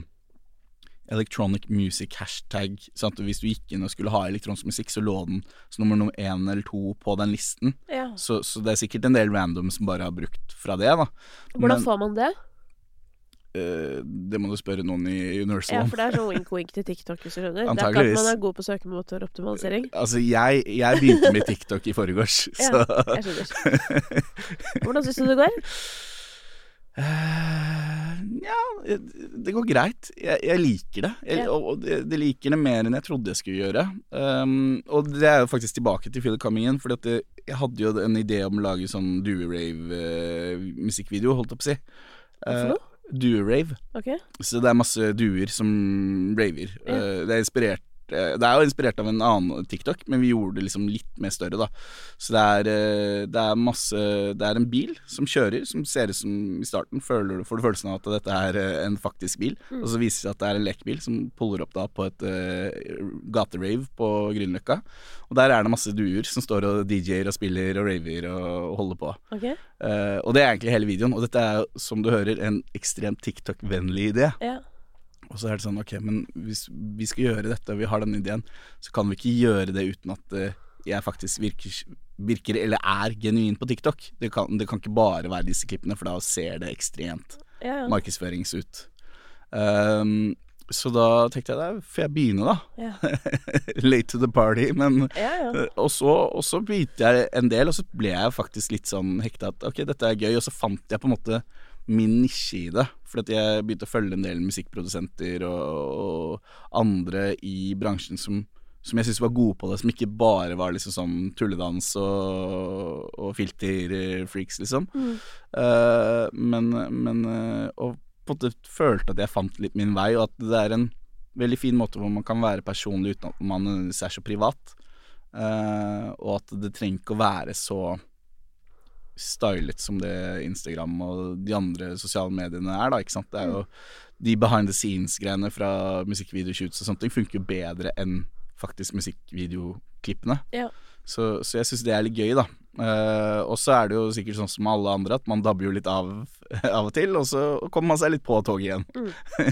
Electronic music hashtag. Sånn at hvis du gikk inn og skulle ha elektronisk musikk, så lå den som nummer nummer én eller to på den listen. Ja. Så, så det er sikkert en del random som bare har brukt fra det, da. Hvordan Men, får man det? eh, det må du spørre noen i Universal Ja, for det er sånn wink-wink til TikTok, hvis du skjønner. Det er at man er god på søkemotoroptimalisering. Altså, jeg, jeg begynte med TikTok i forgårs, Ja. Jeg skjønner. Hvordan syns du det går? Eh, Ja, det går greit. Jeg, jeg liker det. Jeg, Ja. Og, og det, det liker det mer enn jeg trodde jeg skulle gjøre. Um, og det er jo faktisk tilbake til Feel Cummingen, for jeg hadde jo en idé om å lage sånn duerave-musikkvideo, holdt jeg på å si. Hva for noe? Due-rave. Så det er masse duer som raver. Ja. Uh, det er inspirert eh, Det er jo inspirert av en annen TikTok, men vi gjorde det liksom litt mer større, da. Så det er, eh, det er masse Det er en bil som kjører, som ser ut som i starten føler, får du følelsen av at dette er eh, en faktisk bil, Mm. og så viser det seg at det er en lekebil som puller opp da på et uh, gaterave på Grünerløkka. Og der er det masse duer som står og DJ-er og spiller og raver og, og holder på. Okay. Uh, og det er egentlig hele videoen, og dette er som du hører, en ekstremt TikTok-vennlig idé. Ja. Og så er det sånn, ok, men hvis vi skal gjøre dette, og vi har denne ideen, så kan vi ikke gjøre det uten at eh, jeg faktisk virker, virker eller er genuin på TikTok. Det kan, det kan ikke bare være disse klippene, for da ser det ekstremt Ja, ja. markedsførings ut. Um, så da tenkte jeg da får jeg begynne, da. Ja. Late to the party. Men ja. Eh, Og så, og så begynte jeg en del, og så ble jeg faktisk litt sånn hekta at ok, dette er gøy. Og så fant jeg på en måte min nisje i det. For at jeg begynte å følge en del musikkprodusenter og, og andre i bransjen som, som jeg syntes var gode på det, som ikke bare var liksom sånn tulledans og, og filterfreaks, liksom. Mm. Uh, men, men uh, Og på en måte følte at jeg fant litt min vei, og at det er en veldig fin måte hvor man kan være personlig uten at man nødvendigvis er så privat. Uh, og at det trenger ikke å være så stylet som det Instagram og de andre sosiale mediene er, da, ikke sant. Det er jo de behind the scenes-greiene fra musikkvideoshoots og sånne ting funker jo bedre enn faktisk musikkvideoklippene. Ja. Så, så jeg syns det er litt gøy, da. Uh, og så er det jo sikkert sånn som alle andre, at man dabber jo litt av av og til, og så kommer man seg litt på toget igjen.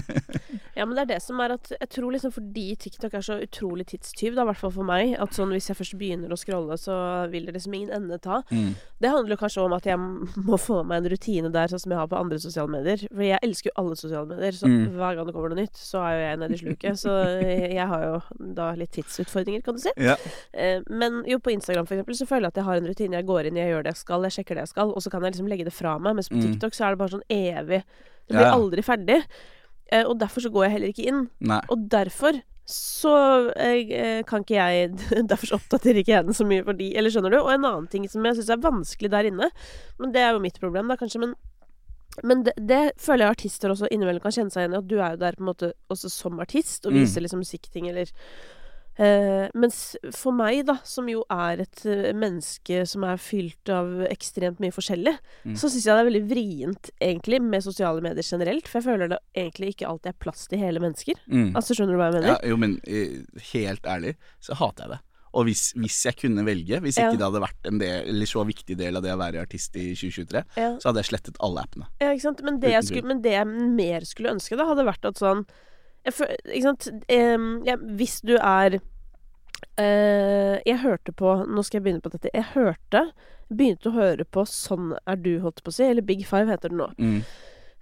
Ja, men det er det som er at Jeg tror liksom fordi TikTok er så utrolig tidstyv, da, i hvert fall for meg, at sånn hvis jeg først begynner å scrolle, så vil det liksom ingen ende ta. Mm. Det handler kanskje om at jeg må få meg en rutine der, sånn som jeg har på andre sosiale medier. For jeg elsker jo alle sosiale medier, så Mm. hver gang det kommer noe nytt, så er jo jeg nede i sluket. Så jeg har jo da litt tidsutfordringer, kan du si. Ja. Eh, Men jo, på Instagram for eksempel, så føler jeg at jeg har en rutine. Jeg går inn, jeg gjør det jeg skal, jeg sjekker det jeg skal, og så kan jeg liksom legge det fra meg. Mens på Mm. TikTok så er det bare sånn evig Det blir Ja, aldri ferdig. Eh, Og derfor så går jeg heller ikke inn. Nei. Og derfor så eh, kan ikke jeg Derfor så oppdaterer ikke jeg den så mye for de, eller skjønner du? Og en annen ting som jeg syns er vanskelig der inne, men det er jo mitt problem, da kanskje, men men det, det føler jeg artister også innimellom kan kjenne seg igjen i. At du er jo der på en måte også som artist og Mm. viser liksom musikkting eller eh, Mens for meg, da, som jo er et eh, menneske som er fylt av ekstremt mye forskjellig, Mm. så syns jeg det er veldig vrient, egentlig, med sosiale medier generelt. For jeg føler det egentlig ikke alltid er plass til hele mennesker. Mm. Altså, skjønner du hva jeg mener? Ja, jo, men eh, helt ærlig så hater jeg det. Og hvis, hvis jeg kunne velge, hvis Ja. ikke det hadde vært en del, eller så viktig del av det å være artist i 2023, Ja. så hadde jeg slettet alle appene. Ja, ikke sant? Men det, jeg skulle, men det jeg mer skulle ønske, da, hadde vært at sånn føl- Ikke sant um, ja, Hvis du er uh, Jeg hørte på Nå skal jeg begynne på dette. Jeg hørte Begynte å høre på Sånn er du, holdt på å si. Eller Big Five heter det nå. Mm.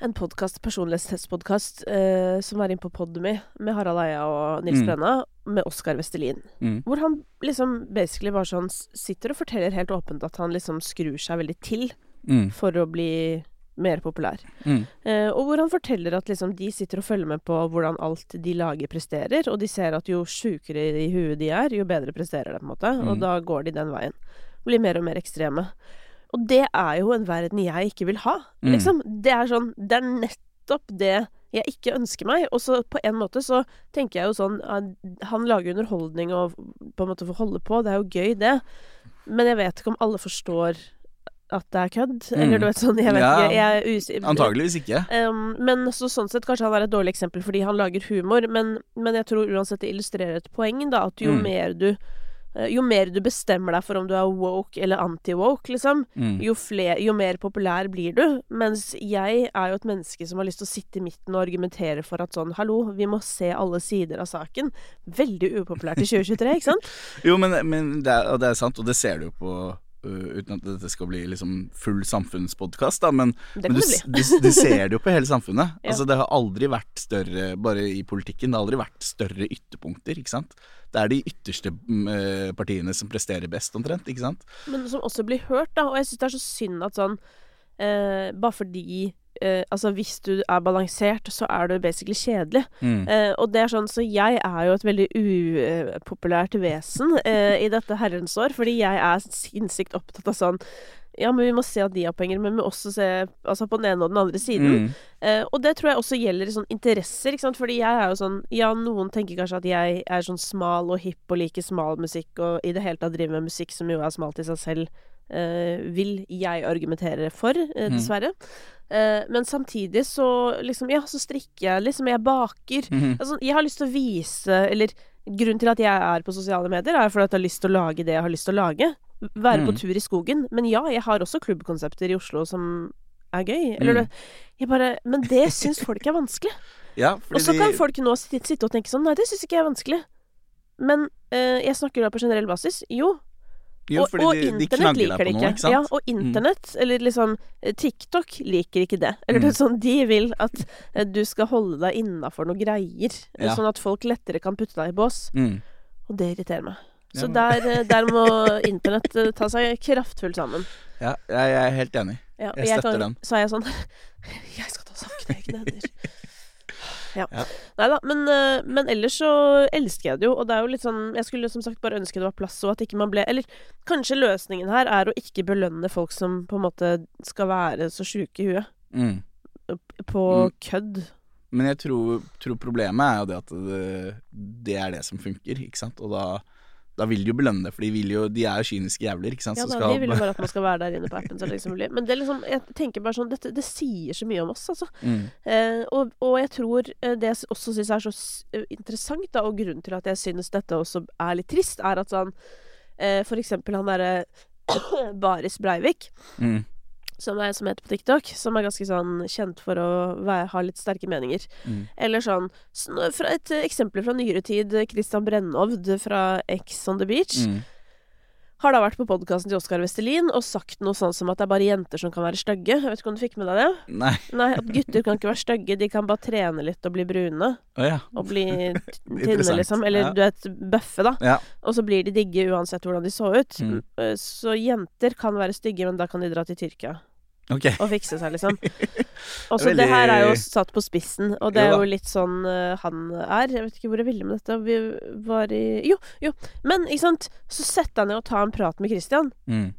En podkast, personlighetstestpodkast, uh, som er inne på Podmy, med Harald Eia og Nils Mm. Brenna, med Oskar Vestelin. Mm. Hvor han liksom basically bare sånn sitter og forteller helt åpent at han liksom skrur seg veldig til Mm. for å bli mer populær. Mm. Eh, og hvor han forteller at liksom de sitter og følger med på hvordan alt de lager presterer, og de ser at jo sjukere i huet de er, jo bedre presterer de, på en måte. Og Mm. da går de den veien. Blir mer og mer ekstreme. Og det er jo en verden jeg ikke vil ha, Mm. liksom. Det er sånn Det er nettopp det jeg ikke ønsker meg. Og så på en måte så tenker jeg jo sånn Han lager underholdning og på en måte får holde på, det er jo gøy, det. Men jeg vet ikke om alle forstår at det er kødd. Eller Mm. du vet sånn, jeg vet Ja, ikke. Jeg er. Antageligvis ikke. Um, men så, sånn sett kanskje han er et dårlig eksempel fordi han lager humor, men, men jeg tror uansett det illustrerer et poeng, da. At jo Mm. mer du eh, Jo mer du bestemmer deg for om du er woke eller anti-woke, liksom, Mm. jo, fler, jo mer populær blir du. Mens jeg er jo et menneske som har lyst til å sitte i midten og argumentere for at sånn, hallo, vi må se alle sider av saken. Veldig upopulært i 2023, ikke sant? Jo, men, men det, er, det er sant, og det ser du jo på Uten at dette skal bli liksom full samfunnspodkast, men, men du, du, du ser det jo på hele samfunnet. Ja. Altså Det har aldri vært større, bare i politikken, det har aldri vært større ytterpunkter, ikke sant. Det er de ytterste mm, eh, partiene som presterer best, omtrent, ikke sant. Men som også blir hørt, da. Og jeg syns det er så synd at sånn eh, Bare fordi eh, Altså, hvis du er balansert, så er du basically kjedelig. Mm. Eh, og det er sånn, så jeg er jo et veldig upopulært vesen eh, i dette herrens år, fordi jeg er sinnssykt opptatt av sånn ja, men vi må se at de har penger, men vi må også se altså på den ene og den andre siden. Mm. Eh, og det tror jeg også gjelder i sånn interesser, ikke sant. Fordi jeg er jo sånn Ja, noen tenker kanskje at jeg er sånn smal og hipp og liker smal musikk, og i det hele tatt driver med musikk som jo er smalt i seg selv, vil jeg argumentere for, dessverre. Mm. dessverre. Eh, men samtidig så liksom Ja, så strikker jeg, liksom. Jeg baker. Mm. Altså, jeg har lyst til å vise Eller grunnen til at jeg er på sosiale medier, er fordi at jeg har lyst til å lage det jeg har lyst til å lage. Være på Mm. tur i skogen. Men ja, jeg har også klubbkonsepter i Oslo som er gøy. Eller Mm. jeg bare, Men det syns folk er vanskelig. Ja, Og så kan folk nå sitte, sitte og tenke sånn Nei, det syns ikke jeg er vanskelig. Men eh, jeg snakker da på generell basis. Jo, Jo, og, og de, de internett liker det ikke. ikke? Mm. Ja, og internett, eller liksom eh, TikTok, liker ikke det. Eller det Mm. er sånn, de vil at eh, du skal holde deg innafor noen greier. eh, Ja. Sånn at folk lettere kan putte deg i bås. Mm. Og det irriterer meg. Så Ja, men- der, der må internett ta seg kraftfullt sammen. Ja, jeg, jeg er helt enig. Ja, og Jeg støtter kan, den. Så er jeg sånn Jeg skal ta sakene egne hender. Ja. Ja. Nei da, men, eh, men ellers så elsker jeg det jo, og det er jo litt sånn Jeg skulle som sagt bare ønske det var plass, og at ikke man ble Eller kanskje løsningen her er å ikke belønne folk som på en måte skal være så sjuke i huet. Mm. På Mm. kødd. Men jeg tror, tror problemet er jo det at det, det er det som funker, ikke sant. Og da, da vil de jo belønne det, for de, jo, de er jo kyniske jævler, ikke sant. Ja da, da, de vil jo bare at man skal være der inne på appen så lenge som mulig. Men det liksom Jeg tenker bare sånn Dette det sier så mye om oss, altså. mm. Eh, og, og jeg tror eh, det jeg også syns er så eh, interessant, da, og grunnen til at jeg synes dette også er litt trist, er at sånn eh, For eksempel han derre Baris Breivik, Mm. Som, er, som heter på TikTok, som er ganske sånn kjent for å være, ha litt sterke meninger. Mm. Eller sånn fra Et eksempel fra nyere tid, Christian Brennovd fra X on the Beach, Mm. har da vært på podkasten til Oskar Vestelin og sagt noe sånn som at det er bare jenter som kan være stygge. Jeg vet ikke om du fikk med deg det? Nei. Nei, at gutter kan ikke være stygge, de kan bare trene litt og bli brune. Å ja. Og bli tynne, liksom. Eller Ja. du vet, bøffe, da. Ja. Og så blir de digge uansett hvordan de så ut. Mm. Så jenter kan være stygge, men da kan de dra til Tyrkia Ok. og fikse seg, liksom. Og så Veldig- det her er jo satt på spissen, og det er Jo litt sånn uh, han er. Jeg vet ikke hvor jeg ville med dette. Vi var i Jo, jo. Men, ikke sant. Så setter jeg ned og tar en prat med Christian. Mm.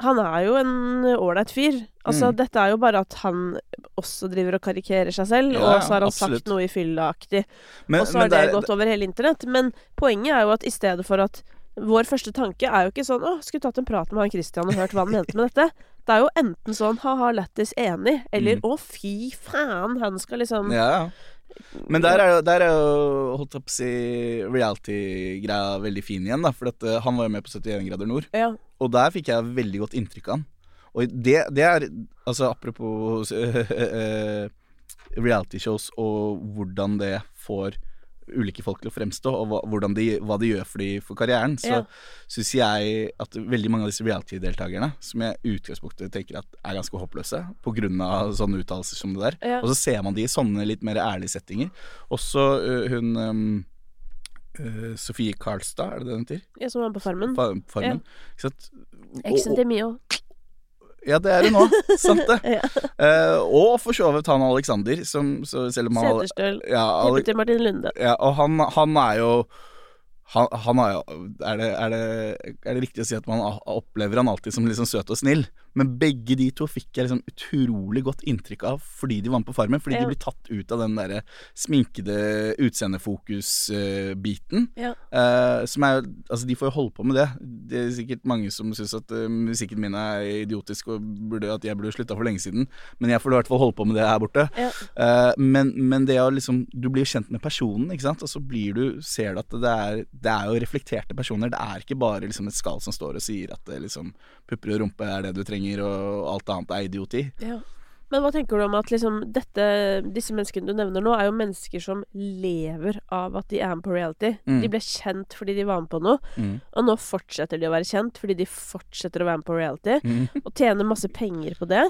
Han er jo en ålreit fyr. Altså, Mm. dette er jo bare at han også driver og karikerer seg selv, Ja, og så har han absolutt. sagt noe i fylla-aktig. Og så har det, det, gått over hele internett. Men poenget er jo at i stedet for at vår første tanke er jo ikke sånn 'Å, skulle tatt en prat med han Christian og hørt hva han mente med dette'. Det er jo enten sånn 'ha-ha, lættis, enig', eller Mm. 'å, fy faen', han skal liksom Ja, ja. Men der er jo, der er jo holdt opp å si reality-greia veldig fin igjen, da. For at, eh, han var jo med på 71 grader nord. Ja. Og der fikk jeg veldig godt inntrykk av han. Og det, det er Altså apropos uh, reality-shows og hvordan det får ulike folk til å fremstå, og hva, de, hva de gjør for, de, for karrieren, så Ja. syns jeg at veldig mange av disse reality-deltakerne, som jeg i utgangspunktet tenker at er ganske håpløse pga. sånne uttalelser som det der, Ja. og så ser man de i sånne litt mer ærlige settinger. Også uh, hun um, uh, Sofie Karlstad, er det det hun heter? Ja, som var på Farmen. Fa- Farmen. Sant? Eksen til Mio. Ja, det er det nå. Sant det. Ja. uh, og for så vidt han Alexander, som så selv om han Seterstøl. ja, Ale til Martin Lunde. ja, og han, han er jo han, han er jo er det, er, det, er det riktig å si at man opplever han alltid som liksom søt og snill? Men begge de to fikk jeg liksom utrolig godt inntrykk av fordi de var med på Farmen. Fordi Ja. de blir tatt ut av den derre sminkede utseendefokus-biten. Ja. Uh, som er Altså, de får jo holde på med det. Det er sikkert mange som syns at uh, musikken min er idiotisk og burde, at jeg burde slutta for lenge siden. Men jeg får i hvert fall holde på med det her borte. Ja. Uh, men, men det å liksom Du blir kjent med personen, ikke sant. Og så blir du Ser du at det er Det er jo reflekterte personer. Det er ikke bare liksom et skall som står og sier at det liksom pupper og rumpe er det du trenger, og alt annet er idioti. Ja. Men hva tenker du om at liksom dette, disse menneskene du nevner nå, er jo mennesker som lever av at de er med på reality. Mm. De ble kjent fordi de var med på noe, Mm. og nå fortsetter de å være kjent fordi de fortsetter å være med på reality, Mm. og tjener masse penger på det.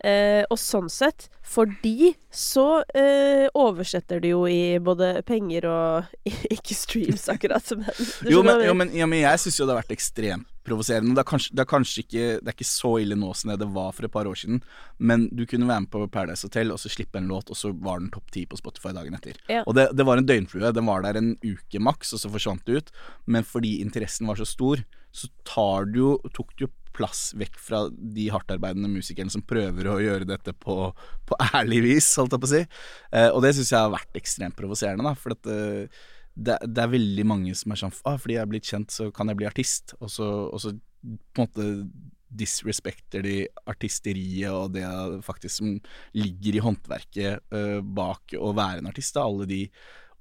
Eh, og sånn sett, for de så eh, oversetter de jo i både penger og Ikke streams, akkurat, du Jo, men, jo, men, ja, men jeg syns jo det har vært ekstremt provoserende. Det er, kanskje, det er kanskje ikke Det er ikke så ille nå som det var for et par år siden, men du kunne være med på Paradise Hotel og så slippe en låt, og så var den topp ti på Spotify dagen etter. Ja. Og det, det var en døgnflue. Den var der en uke maks, og så forsvant det ut. Men fordi interessen var så stor, så tar du jo, tok du jo plass vekk fra de hardtarbeidende musikerne som prøver å gjøre dette på, på ærlig vis, holdt jeg på å si. Eh, og det syns jeg har vært ekstremt provoserende, da. For at eh, det, det er veldig mange som er sånn ah, Fordi jeg er blitt kjent, så kan jeg bli artist. Og så, og så på en måte disrespekter de artisteriet og det faktisk som ligger i håndverket uh, bak å være en artist. Da. Alle de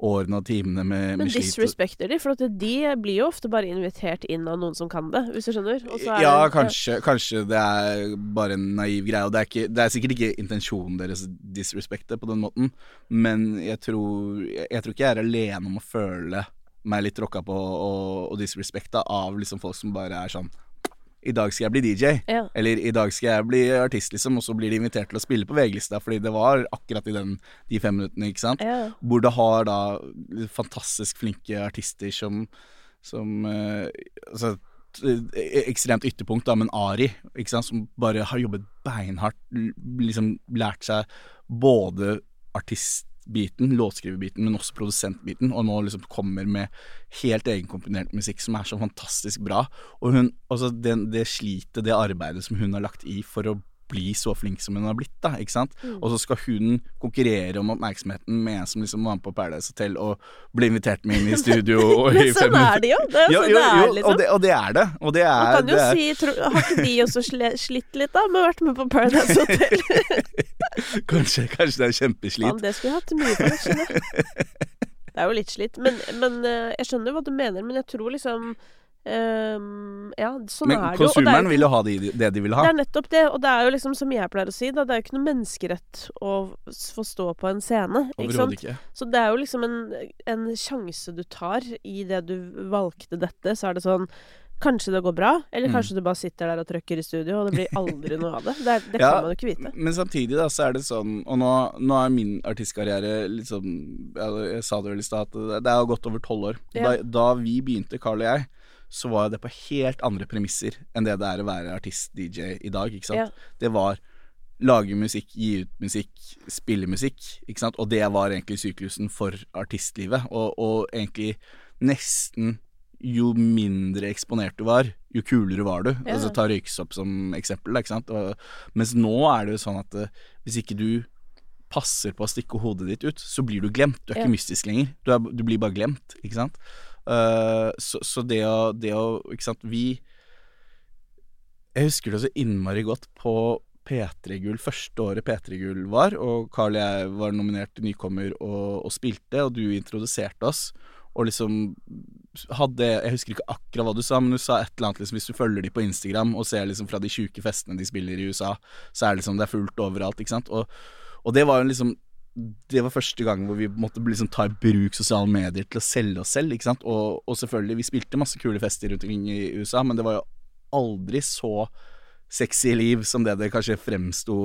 årene og timene med, med Men disrespekter de, for de blir jo ofte bare invitert inn av noen som kan det, hvis du skjønner. Er Ja, det- kanskje, kanskje det er bare en naiv greie. Og det er, ikke, det er sikkert ikke intensjonen deres å disrespekte på den måten, men jeg tror, jeg, tror ikke jeg er alene om å føle meg litt tråkka på og, og disrespekta av liksom folk som bare er sånn i dag skal jeg bli DJ. Ja. Eller i dag skal jeg bli artist, liksom, og så blir de invitert til å spille på VG-lista, fordi det var akkurat i den, de fem minuttene, ikke sant. Ja. Hvor det har da fantastisk flinke artister som, som eh, altså, ekstremt ytterpunkt, da, men Ari, ikke sant, som bare har jobbet beinhardt, liksom lært seg både artistbiten, låtskriverbiten, men også produsentbiten, og nå liksom kommer med helt egenkomponert musikk som er så fantastisk bra. Og hun, altså den, det slitet, det arbeidet som hun har lagt i for å bli så flink som hun har blitt, da, ikke sant. Og så skal hun konkurrere om oppmerksomheten med en som liksom var med på Paradise Hotel og ble invitert med inn i studio. og Men sånn er det jo. Det er jo jo, sånn jo, det jo, er, liksom. og, det, og det er det. Og det Man er, kan jo er si tro, Har ikke de også slitt litt, da, med å ha vært med på Paradise Hotel? kanskje, kanskje det er kjempeslit. Ja, det skulle jeg hatt mye for, skjønner. Det er jo litt slitt. Men, men eh, jeg skjønner hva du mener, men jeg tror liksom ehm, Ja, sånn Men er det jo. er konsumeren vil jo ha det, det de vil ha. Det er nettopp det, og det er jo liksom som jeg pleier å si, da, det er jo ikke noe menneskerett å få stå på en scene. Ikke? Overhodet ikke. Så det er jo liksom en, en sjanse du tar i det du valgte dette. Så er det sånn Kanskje det går bra, eller Mm. kanskje du bare sitter der og trykker i studio, og det blir aldri noe av det. Det, det Ja, kan man jo ikke vite. Men samtidig da, så er det sånn Og nå, nå er min artistkarriere litt sånn ja, Jeg sa det vel i stad, at det det er gått over tolv år. Ja. Da, da vi begynte, Carl og jeg, så var det på helt andre premisser enn det det er å være artist-DJ i dag, ikke sant. Ja. Det var lage musikk, gi ut musikk, spille musikk, ikke sant. Og det var egentlig syklusen for artistlivet. Og, og egentlig nesten jo mindre eksponert du var, jo kulere var du. Ja. Altså Ta Røyksopp som eksempel, ikke sant. Og, mens nå er det jo sånn at eh, hvis ikke du passer på å stikke hodet ditt ut, så blir du glemt. Du er Ja. ikke mystisk lenger. Du, er, du blir bare glemt, ikke sant. Eh, så, så det å, det å Ikke sant, vi Jeg husker det så innmari godt på P3 Gull, første året P3 Gull var, og Carl og jeg var nominert til nykommer og, og spilte, og du introduserte oss. Og liksom hadde Jeg husker ikke akkurat hva du sa, men du sa et eller annet liksom Hvis du følger de på Instagram og ser liksom fra de sjuke festene de spiller i USA, så er det liksom Det er fullt overalt, ikke sant. Og, og det var jo liksom det var første gang hvor vi måtte liksom ta i bruk sosiale medier til å selge oss selv. ikke sant? Og, og selvfølgelig, vi spilte masse kule fester rundt omkring i USA, men det var jo aldri så sexy liv som det det kanskje fremsto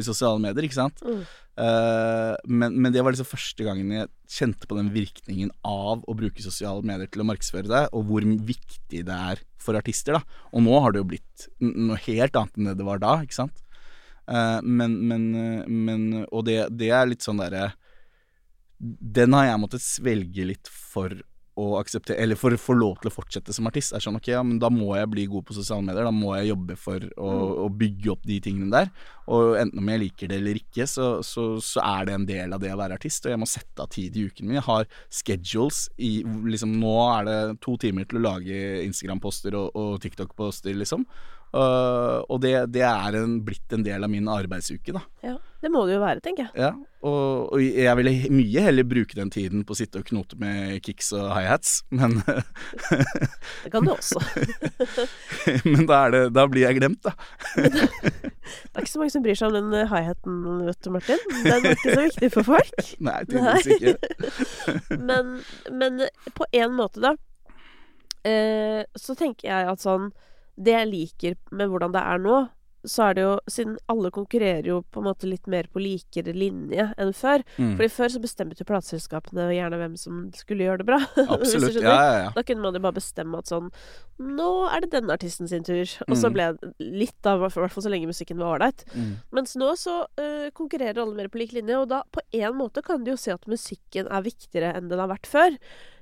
i sosiale medier, ikke sant? Mm. Uh, men, men det var liksom første gangen jeg kjente på den virkningen av å bruke sosiale medier til å markedsføre deg, og hvor viktig det er for artister, da. Og nå har det jo blitt noe helt annet enn det det var da, ikke sant? Eh, men, men, men Og det, det er litt sånn derre Den har jeg måttet svelge litt for å akseptere Eller for å få lov til å fortsette som artist. Er sånn, ok, ja, men Da må jeg bli god på sosiale medier. Da må jeg jobbe for å, å bygge opp de tingene der. Og enten om jeg liker det eller ikke, så, så, så er det en del av det å være artist. Og jeg må sette av tid i uken min. Jeg har schedules i liksom Nå er det to timer til å lage Instagram-poster og, og TikTok-poster, liksom. Uh, og det, det er en, blitt en del av min arbeidsuke, da. Ja, det må det jo være, tenker jeg. Ja, og, og jeg ville mye heller bruke den tiden på å sitte og knote med kicks og high-hats, men, Det kan du også. men da, det, da blir jeg glemt, da. Det er ikke så mange som bryr seg om den eh, hi-haten, vet du, Martin. Den er ikke så viktig for folk. Nei, tydeligvis ikke. Men, men på en måte, da, uh, så tenker jeg at sånn Det jeg liker med hvordan det er nå, så er det jo Siden alle konkurrerer jo på en måte litt mer på likere linje enn før. Mm. Fordi før så bestemte jo plateselskapene gjerne hvem som skulle gjøre det bra. Absolutt. Ja, ja, ja. Da kunne man jo bare bestemme at sånn Nå er det denne artisten sin tur. Og så Mm. ble det litt, da, i hvert fall så lenge musikken var ålreit. Mm. Mens nå så uh, konkurrerer alle mer på lik linje, og da på en måte kan du jo se at musikken er viktigere enn den har vært før.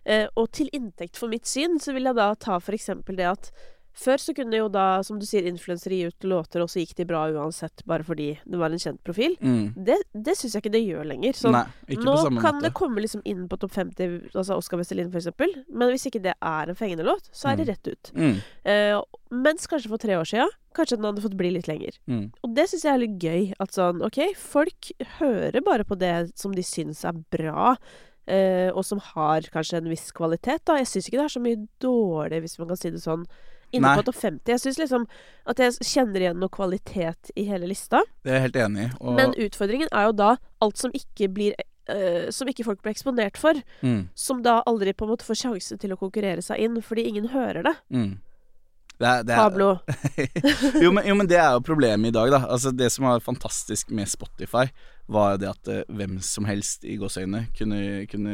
Uh, og til inntekt for mitt syn så vil jeg da ta for eksempel det at før så kunne jo da, som du sier, influensere gi ut låter, og så gikk de bra uansett, bare fordi det var en kjent profil. Mm. Det, det syns jeg ikke det gjør lenger. Så Nei, nå kan måte. det komme liksom inn på topp 50, altså Oscar Westerlin for eksempel, men hvis ikke det er en fengende låt, så er det Mm. rett ut. Mm. Uh, mens kanskje for tre år siden, kanskje den hadde fått bli litt lenger. Mm. Og det syns jeg er litt gøy. At sånn, OK, folk hører bare på det som de syns er bra, Uh, og som har kanskje en viss kvalitet, da. Jeg syns ikke det er så mye dårlig, hvis man kan si det sånn, inne Nei. på topp 50. Jeg syns liksom at jeg kjenner igjen noe kvalitet i hele lista. Det er jeg helt enig i. Og, Men utfordringen er jo da alt som ikke blir Uh, som ikke folk blir eksponert for, mm. som da aldri på en måte får sjanse til å konkurrere seg inn, fordi ingen hører det. Mm. Det er, det er, Pablo. jo, men, jo, men det er jo problemet i dag, da. Altså, det som var fantastisk med Spotify, var jo det at eh, hvem som helst i gåseøynene kunne, kunne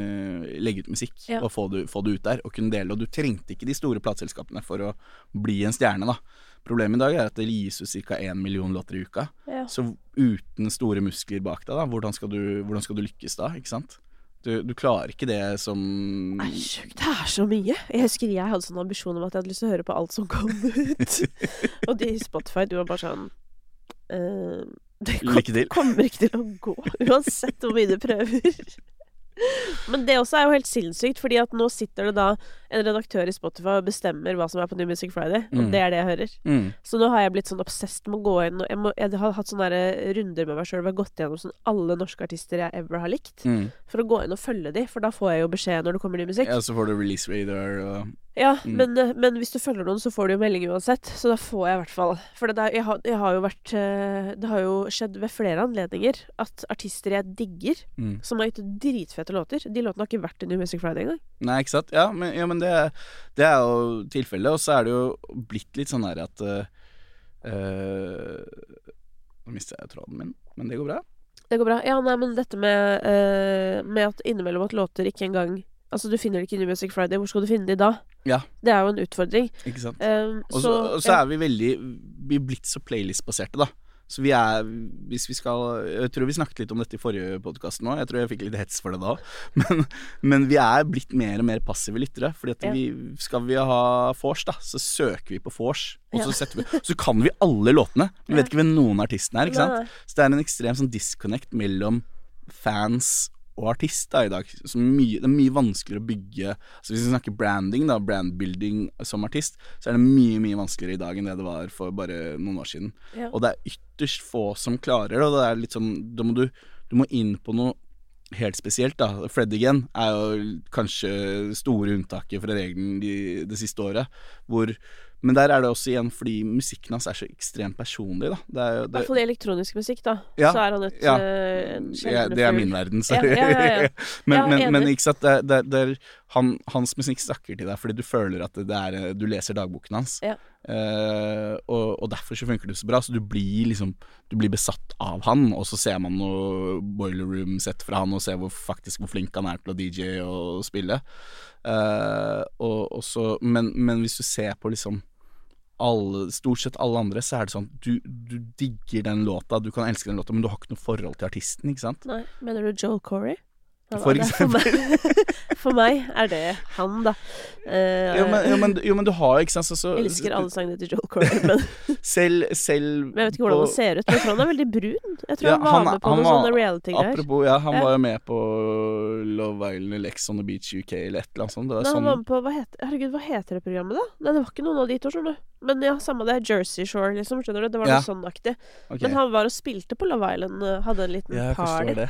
legge ut musikk Ja. og få det, få det ut der, og kunne dele. Og du trengte ikke de store plateselskapene for å bli en stjerne, da. Problemet i dag er at det gis ut ca. én million låter i uka. Ja. Så uten store muskler bak deg, da, hvordan skal du, hvordan skal du lykkes da, ikke sant? Du, du klarer ikke det som Nei, sjukt. Det er så mye. Jeg husker jeg hadde sånn ambisjon om at jeg hadde lyst til å høre på alt som kom ut. og de i Spotify, du var bare sånn uh, Det kom, kommer ikke til å gå, uansett hvor mye du prøver. Men det også er jo helt sinnssykt, fordi at nå sitter det da en redaktør i Spotify og bestemmer hva som er på New Music Friday, og Mm. det er det jeg hører. mm, Så nå har jeg blitt sånn obsessed med å gå inn og Jeg, må, jeg har hatt sånne runder med meg sjøl hvor jeg har gått gjennom sånn alle norske artister jeg ever har likt, mm. for å gå inn og følge de, for da får jeg jo beskjed når det kommer ny musikk. Ja, så får du release radar og Ja, Mm. men, eh, men hvis du følger noen, så får du jo melding uansett. Så da får jeg i hvert fall For det, der, jeg, har, jeg har vært eh, Det har jo skjedd ved flere anledninger at artister jeg digger, mm. som har gitt dritfete låter De låtene har ikke vært i New Music Friday engang. Nei, ikke sant? Ja, men, ja, men det, det er jo tilfellet. Og så er det jo blitt litt sånn her at eh, Nå mista jeg tråden min, men det går bra. Det går bra. Ja, nei, men dette med, uh, med at innimellom at låter ikke engang Altså, du finner det ikke i New Music Friday, hvor skal du finne det da? Ja. Det er jo en utfordring. Ikke sant? Um, Og så, og så er vi veldig Vi er blitt så playlist-baserte, da. Så vi er Hvis vi skal Jeg tror vi snakket litt om dette i forrige podkast nå. Jeg tror jeg fikk litt hets for det da. Men, men vi er blitt mer og mer passive lyttere. Fordi at Ja. vi Skal vi ha vors, da, så søker vi på vors. Og så setter vi Så kan vi alle låtene. Vi vet ikke hvem noen artisten er, ikke sant? Så det er en ekstrem sånn disconnect mellom fans og artist da i dag. Så mye, det er mye vanskeligere å bygge altså Hvis vi snakker branding, da, brandbuilding som artist, så er det mye mye vanskeligere i dag enn det det var for bare noen år siden. Ja. Og det er ytterst få som klarer det. Og det er litt sånn Da må du, du må inn på noe helt spesielt, da. Fred Again er jo kanskje store unntaket fra regelen de, det siste året. Hvor Men der er det også igjen fordi musikken hans er så ekstremt personlig, da. Det er jo I hvert fall elektronisk musikk, da. Ja, Så er han et ja. uh, Ja, det er min verden, ja. men, men, men ikke sant, det, det, det er, han, hans musikk snakker til deg fordi du føler at det er Du leser dagboken hans. Ja. Eh, og, og derfor så funker det så bra. Så du blir liksom Du blir besatt av han, og så ser man noe boiler room-sett fra han og ser hvor, faktisk hvor flink han er til å DJ og spille. Uh, og, og så, men, men hvis du ser på liksom alle, stort sett alle andre, så er det sånn du, du digger den låta, du kan elske den låta, men du har ikke noe forhold til artisten, ikke sant? Nei, mener du Joel Corey? Han For For meg, for meg er det han, da. Uh, Jo, men, jo, men, jo, men du har ikke sant så, så, elsker alle sangene til Joel Corey, men, Selv, selv men jeg vet ikke hvordan på- han ser ut. Men jeg tror han er veldig brun. Jeg tror Ja, han var han- med på han noen var- sånne reality-greier. Apropos, ja, han Ja. var jo med på Love Island eller Ex on the Beach UK eller et eller annet sånt. Det var Nei, han sånn var med på, hva heter, herregud, hva heter det programmet, da? Nei, det var ikke noen av de to, skjønner du. Men ja, samme det. Jersey Shore, liksom. Skjønner du? Det var Ja. noe sånn aktig. Okay. Men han var og spilte på Love Island, eh, hadde en liten Ja, party.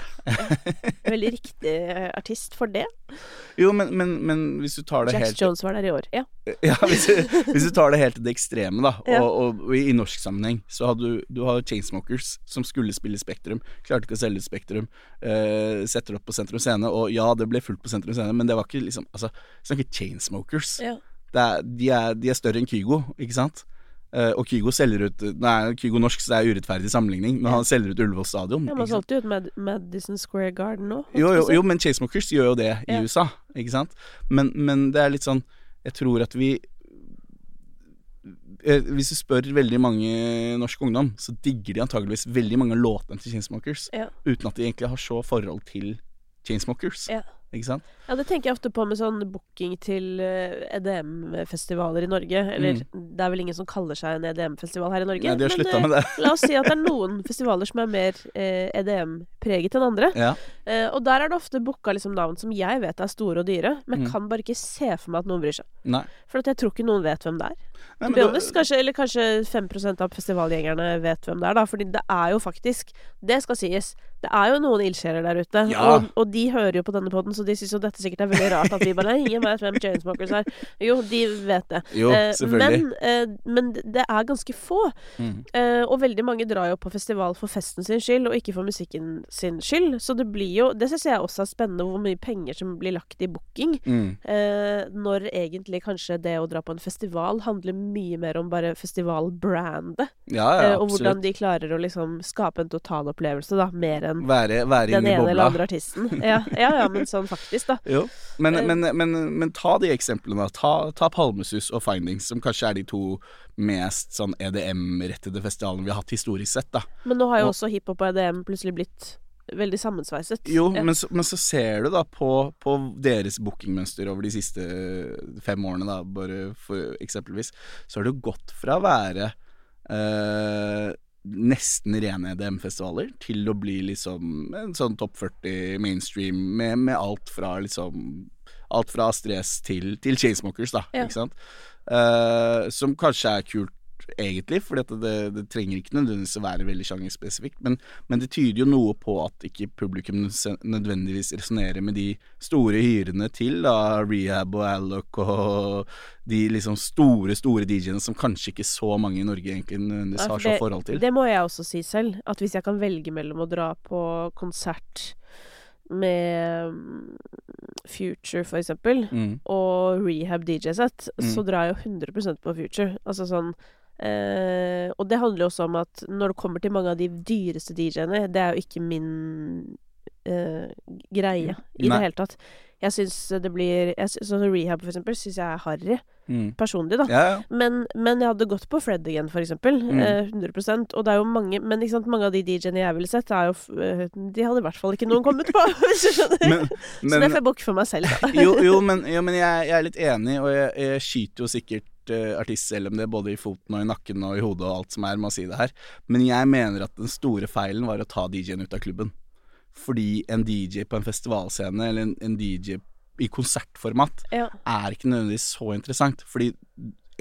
Veldig riktig eh, artist for det. Jo, men, men, men hvis du tar det Jax helt Jones var der i år. Ja. Ja, hvis du, hvis du tar det helt til det ekstreme, da, og, Ja. og, og i, i norsk sammenheng, så har du, du hadde Chainsmokers som skulle spille Spektrum, klarte ikke å selge ut Spektrum, uh, setter opp på Sentrum Scene, og ja, det ble fullt på Sentrum Scene, men det var ikke liksom Altså, snakker Chainsmokers. ja. Det er, de, er, de er større enn Kygo, ikke sant? Eh, og Kygo selger ut Nå er Kygo norsk, så det er urettferdig sammenligning, men han selger ut Ullevål stadion. Ja, Man solgte jo ut Mad Madison Square Garden nå. Jo, jo, jo, men Chainsmokers gjør jo det i Ja. USA, ikke sant? Men, men det er litt sånn Jeg tror at vi eh, Hvis du spør veldig mange norsk ungdom, så digger de antageligvis veldig mange av låtene til Chainsmokers, Ja. uten at de egentlig har så forhold til Chainsmokers. Ja. Ikke sant? Ja, det tenker jeg ofte på med sånn booking til eh, EDM-festivaler i Norge. Eller det er vel ingen som kaller seg en EDM-festival her i Norge. Nei, de har men, eh, med det. La oss si at det er noen festivaler som er mer eh, EDM-preget enn andre. Ja. Eh, og der er det ofte booka liksom navn som jeg vet er store og dyre, men Mm. kan bare ikke se for meg at noen bryr seg. Nei. For at jeg tror ikke noen vet hvem det er. Nei, To da- kanskje, eller kanskje 5% av festivalgjengerne vet hvem det er, da. Fordi det er jo faktisk Det skal sies. Det er jo noen ildsjeler der ute. Ja. Og, og de hører jo på denne poden, så så de syns jo dette sikkert er veldig rart at vi bare gir ingen vet hvem Chainsmokers er. Jo, de vet det. Jo, Eh. Men, eh, men det er ganske få. Mm. Eh, og veldig mange drar jo på festival for festen sin skyld, og ikke for musikken sin skyld. Så det blir jo Det syns jeg også er spennende, hvor mye penger som blir lagt i booking. Mm. Når egentlig kanskje det å dra på en festival handler mye mer om bare festivalbrandet. Ja, ja, og hvordan de klarer å liksom skape en totalopplevelse, da. Mer enn Være, være den ene eller andre artisten. Ja, ja, ja, men sånn faktisk, da. Jo, men, Eh. men, men, men ta de eksemplene. Ta, ta Palmesus og Findings, som kanskje er de to mest sånn EDM-rettede festivalene vi har hatt historisk sett. da Men nå har jo Og- også hiphop og EDM plutselig blitt veldig sammensveiset. Jo, ja. men, så, men så ser du da på, på deres bookingmønster over de siste fem årene, da, bare for eksempelvis, så har det gått fra å være eh, nesten rene EDM-festivaler til å bli liksom en sånn topp 40 mainstream med, med alt fra liksom Alt fra Stress til, til Chainsmokers, da. Ja. Ikke sant? Uh, som kanskje er kult egentlig, for det, det trenger ikke nødvendigvis å være veldig sjangerspesifikt, men, men det tyder jo noe på at ikke publikum nødvendigvis resonnerer med de store hyrene til da, Rehab og Alloc og de liksom store, store DJ-ene som kanskje ikke så mange i Norge egentlig nødvendigvis har så forhold til. Det må jeg også si selv. At hvis jeg kan velge mellom å dra på konsert med mm, Future, for eksempel, Mm. og Rehab DJ-sett, Mm. så drar jeg jo 100% på Future. Altså sånn eh, Og det handler jo også om at når det kommer til mange av de dyreste DJ-ene, det er jo ikke min eh, greie i Nei. det hele tatt. Jeg syns det blir jeg synes, Sånn Rehab, for eksempel, syns jeg er harry. Mm. Personlig, da. Ja, ja. Men, men jeg hadde gått på Fred again, for eksempel. Mm. Eh, 100% Og det er jo mange Men ikke sant, mange av de DJ-ene jeg ville sett, er jo De hadde i hvert fall ikke noen kommet på, hvis du skjønner. Men, Så det men, får jeg bukke for meg selv, da. jo, jo, men, jo, men jeg, jeg er litt enig, og jeg, jeg skyter jo sikkert uh, artist-LMD både i foten og i nakken og i hodet og alt som er med å si det her. Men jeg mener at den store feilen var å ta DJ-en ut av klubben. Fordi en DJ på en festivalscene, eller en, en DJ i konsertformat, Ja. er ikke nødvendigvis så interessant. Fordi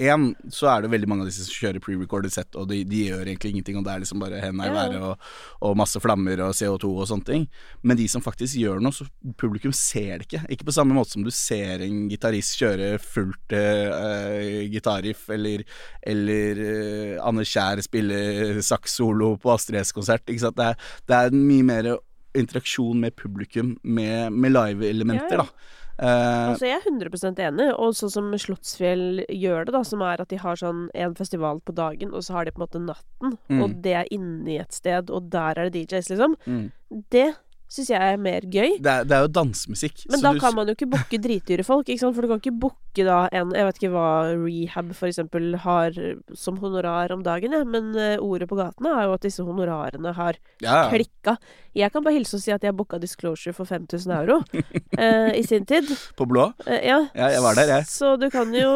én, så er det veldig mange av disse som kjører pre-recorded set, og de, de gjør egentlig ingenting, og det er liksom bare hendene i været og, og masse flammer og CO2 og sånne ting. Men de som faktisk gjør noe, så publikum ser det ikke. Ikke på samme måte som du ser en gitarist kjøre fullt uh, gitarriff, eller, eller uh, Anne Kjær spille saks-solo på Astrid S-konsert. Ikke sant? Det er, det er mye mer interaksjon med publikum, med, med live-elementer, Ja, ja. da. Eh, Altså, jeg er 100% enig, og sånn som Slottsfjell gjør det, da, som er at de har sånn en festival på dagen, og så har de på en måte natten, Mm. og det er inne i et sted, og der er det DJs, liksom. mm. Det syns jeg er mer gøy. det, er, det er jo dansemusikk. Men så da du- kan man jo ikke booke dritdyre folk, ikke sant? For du kan ikke booke da en Jeg vet ikke hva Rehab for eksempel har som honorar om dagen, jeg, men eh, ordet på gatene er jo at disse honorarene har ja, klikka. Jeg kan bare hilse og si at jeg booka Disclosure for 5000 euro eh, i sin tid. På blå? Eh, ja. Ja, jeg var der, jeg. Så du kan jo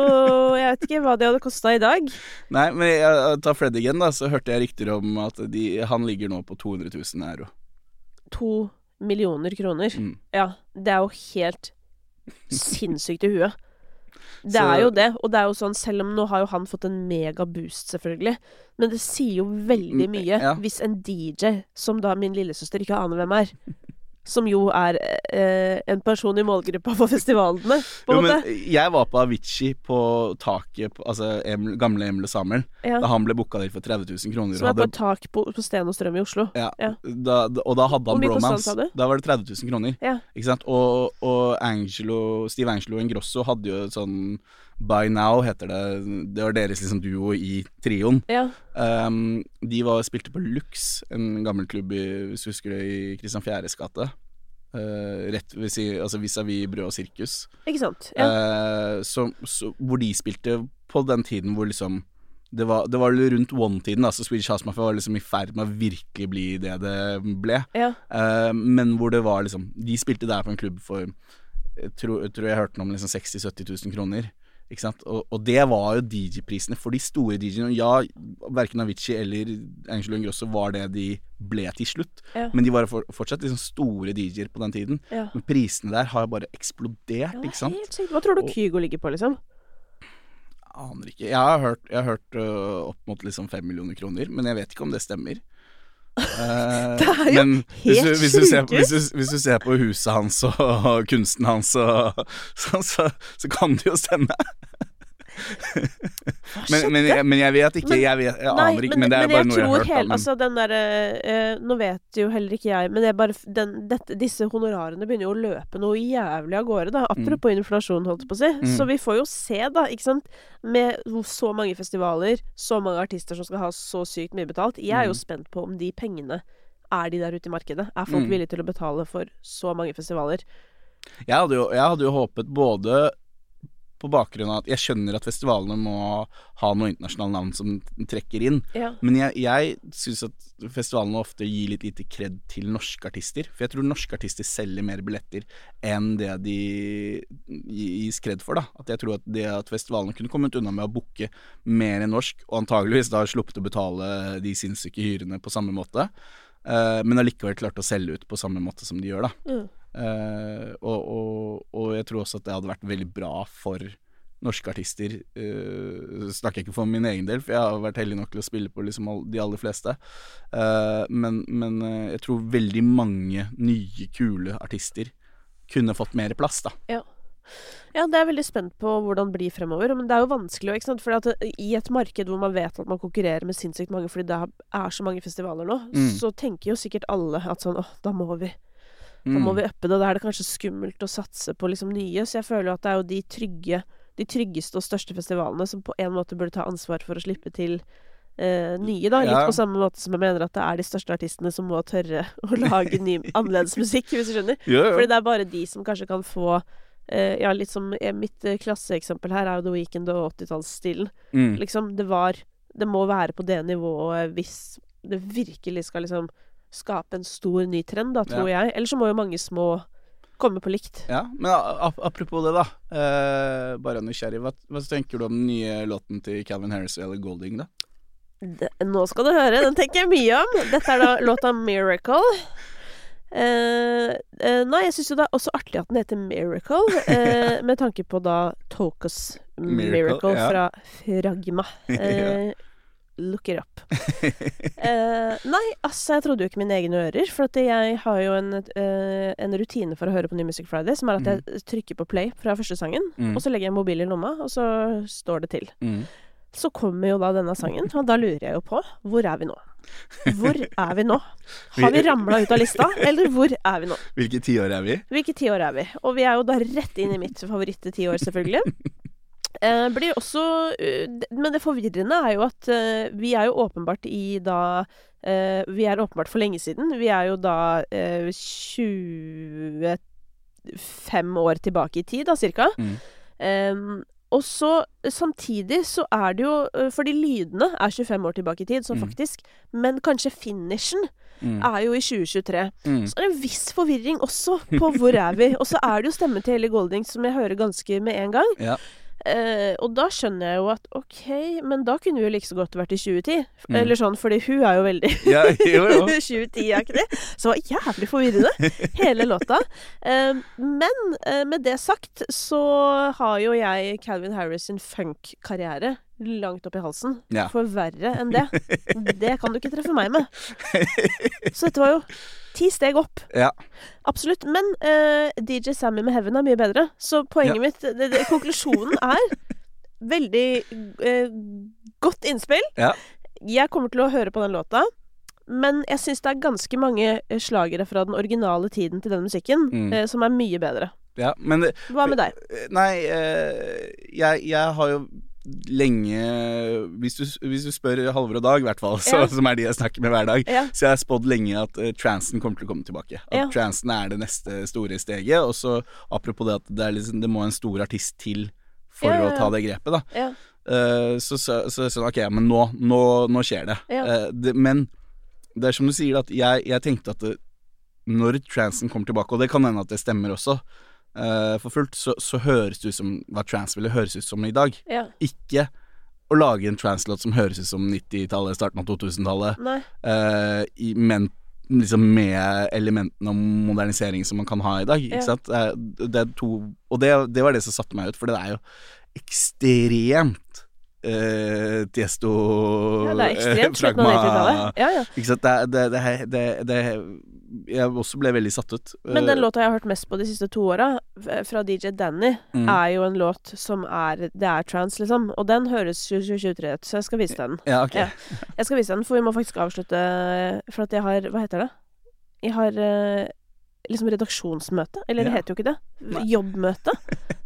Jeg vet ikke hva det hadde kosta i dag. Nei, men jeg, jeg tar Fred igjen, da. Så hørte jeg rykter om at de, han ligger nå på 200 000 euro. To millioner kroner. Mm. Ja, det er jo helt sinnssykt i huet. Det Så- er jo det, og det er jo sånn, selv om nå har jo han fått en megaboost, selvfølgelig, men det sier jo veldig Mm, mye ja. hvis en DJ, som da min lillesøster ikke aner hvem er, som jo er eh, en person i målgruppa for festivalene, på en måte. jeg var på Avicii på taket på, Altså Emil, gamle Emil og Samuel, Ja. da han ble booka der for 30 000 kroner. Som og er på hadde- tak på, på Sten og Strøm i Oslo. Ja, Ja. Da, og da hadde han bromance. Da var det 30 000 kroner. Ja. Ikke sant? Og, og Angelo, Steve Angelo Ingrosso hadde jo et sånn By Now, heter det. Det var deres liksom duo i trioen. Ja. Um, de var, spilte på Lux, en gammel klubb i, hvis du husker det, i Kristian Fjæres gate. Uh, rett ved si, altså vis-à-vis Brød og sirkus. Ikke sant? Ja. Uh, så, så, hvor de spilte på den tiden hvor liksom det var, det var rundt one-tiden, da, så Swedish House Mafia var liksom i ferd med å virkelig bli det det ble. ja. Uh, men hvor det var liksom De spilte der på en klubb for Jeg tror jeg, tror jeg hørte noe om liksom 60 000-70 000 kroner. Og, og det var jo DJ-prisene for de store DJ-ene. Ja, verken Avicii eller Angelo Ingrosso var det de ble til slutt. Ja. Men de var for, fortsatt liksom store DJ-er på den tiden. ja. Men prisene der har bare eksplodert, ikke sant? Hva tror du Og- Kygo ligger på, liksom? Aner ikke. Jeg har hørt, jeg har hørt uh, opp mot liksom fem millioner kroner, men jeg vet ikke om det stemmer. Eh, Det er jo men hvis du, helt hvis, du ser, hvis, du, hvis du ser på huset hans og, og kunsten hans, og, så, så, så kan det jo stemme. Men, men, men jeg vet ikke. Jeg, vet, jeg Nei, aner ikke, men, det er men bare noe jeg har hørt. hele, altså den der, eh, Nå vet jo heller ikke jeg, men det bare den, dette, disse honorarene begynner jo å løpe noe jævlig av gårde, da. Apropos inflasjon, holdt jeg på å si. Mm. Så vi får jo se, da, ikke sant. Med så mange festivaler, så mange artister som skal ha så sykt mye betalt. Jeg er jo Mm. spent på om de pengene er de der ute i markedet. Er folk Mm. villige til å betale for så mange festivaler? jeg, hadde jo, jeg hadde jo håpet både på bakgrunn av at jeg skjønner at festivalene må ha noe internasjonale navn som trekker inn, Ja. men jeg, jeg syns at festivalene ofte gir litt lite kred til norske artister. For jeg tror norske artister selger mer billetter enn det de gis kred for, da. At jeg tror at det at festivalene kunne kommet unna med å booke mer enn norsk, og antageligvis da sluppet å betale de sinnssyke hyrene på samme måte, eh, men allikevel klart å selge ut på samme måte som de gjør, da. Mm. Eh, og, og, og jeg tror også at det hadde vært veldig bra for norske artister. Uh, snakker jeg ikke for min egen del, for jeg har vært heldig nok til å spille på liksom all, de aller fleste. Uh, men men jeg tror veldig mange nye, kule artister kunne fått mer plass, da. Ja. Ja, det er jeg veldig spent på hvordan det blir fremover. Men det er jo vanskelig, ikke sant. For at i et marked hvor man vet at man konkurrerer med sinnssykt mange fordi det er så mange festivaler nå, Mm. så tenker jo sikkert alle at sånn åh, da må vi Da Mm. må vi uppe det. Da er det kanskje skummelt å satse på liksom nye. Så jeg føler jo at det er jo de trygge De tryggeste og største festivalene som på en måte burde ta ansvar for å slippe til eh, nye, da. Litt Ja. på samme måte som jeg mener at det er de største artistene som må tørre å lage ny, annerledes musikk, hvis du skjønner. Ja, ja. Fordi det er bare de som kanskje kan få eh, Ja, litt som eh, mitt eh, klasseeksempel her er jo The Weekend og 80-tallsstilen. Mm. Liksom, det var Det må være på det nivået hvis det virkelig skal liksom skape en stor ny trend, da, tror jeg. Eller så må jo mange små komme på likt. Ja, men ap- apropos det, da. eh, bare nysgjerrig. Hva, hva tenker du om den nye låten til Calvin Harris eller Golding, da? Det, nå skal du høre, den tenker jeg mye om. Dette er da låta 'Miracle'. Eh, eh, nei, jeg syns jo det er også artig at den heter 'Miracle', eh, med tanke på da Tokos Miracle, Miracle, ja. fra Fragma. Look it up. Eh, nei, altså, jeg trodde jo ikke mine egne ører. For at jeg har jo en, eh, en rutine for å høre på New Music Friday, som er at jeg trykker på play fra første sangen, Mm. og så legger jeg mobilen i lomma, og så står det til. Mm. Så kommer jo da denne sangen, og da lurer jeg jo på hvor er vi nå? Hvor er vi nå? Har vi ramla ut av lista, eller hvor er vi nå? Hvilke tiår er vi? Hvilke tiår er vi? Og vi er jo da rett inn i mitt favoritte tiår, selvfølgelig. Eh, blir også uh, Men det forvirrende er jo at eh, vi er jo åpenbart i da eh, Vi er åpenbart for lenge siden. Vi er jo da eh, 25 år tilbake i tid, da, cirka. Mm. Og så samtidig så er det jo eh, Fordi lydene er 25 år tilbake i tid, Så Mm. faktisk. Men kanskje finishen Mm. er jo i 2023. Mm. Så er det en viss forvirring også på hvor er vi. Og så er det jo stemmen til Ellie Golding som jeg hører ganske med en gang. Ja. Eh, og da skjønner jeg jo at ok, men da kunne vi jo like så godt vært i 2010. Mm. Eller sånn, fordi hun er jo veldig Ja, jo, jo. 2010-aktig. Så var jævlig forvirrende, hele låta. Eh, men eh, med det sagt så har jo jeg Calvin Harris sin funk-karriere langt opp i halsen. Ja. For verre enn det. Det kan du ikke treffe meg med. Så dette var jo ti steg opp. Ja. Absolutt. Men eh, DJ Sammy med Heaven er mye bedre. Så poenget mitt det, det, Konklusjonen er veldig eh, godt innspill. Ja. Jeg kommer til å høre på den låta. Men jeg syns det er ganske mange eh, slagere fra den originale tiden til den musikken Mm. eh, som er mye bedre. ja. Men Hva med deg? Nei, eh, jeg, jeg har jo lenge hvis du, hvis du spør Halvor og Dag, i hvert fall, så, Ja. som er de jeg snakker med hver dag, Ja. så jeg har spådd lenge at uh, transen kommer til å komme tilbake. At Ja. transen er det neste store steget. Og så apropos det at det, er liksom, det må en stor artist til for å ta det grepet, da. Ja. Eh, så, så, så, sånn, ok, men nå, nå, nå skjer det. Eh, det. Men det er som du sier, at jeg, jeg tenkte at det, når transen kommer tilbake, og det kan hende at det stemmer også, eh, for fullt, så, så høres det ut som hva trans ville høres ut som i dag. ja. Ikke å lage en translåt som høres ut som 90-tallet, starten av 2000-tallet, Nei. eh, men liksom med elementene om modernisering som man kan ha i dag. Ikke Ja. sant? Det er, det er to Og det, det var det som satte meg ut, for det er jo ekstremt Uh, Tiesto Ja, det er ekstremt eh, slutten av 90-tallet. Ja, ja. Ikke sant. Det, er det, det, det, det Jeg også ble veldig satt ut. Men den Eh, låta jeg har hørt mest på de siste to åra, fra DJ Danny, mm. er jo en låt som er Det er trans, liksom. Og den høres 2023 ut, så jeg skal vise den. Ja, ok. Ja. Jeg skal vise den, for vi må faktisk avslutte For at jeg har Hva heter det? Jeg har eh, liksom redaksjonsmøte. Eller det heter jo ikke det. Jobbmøte.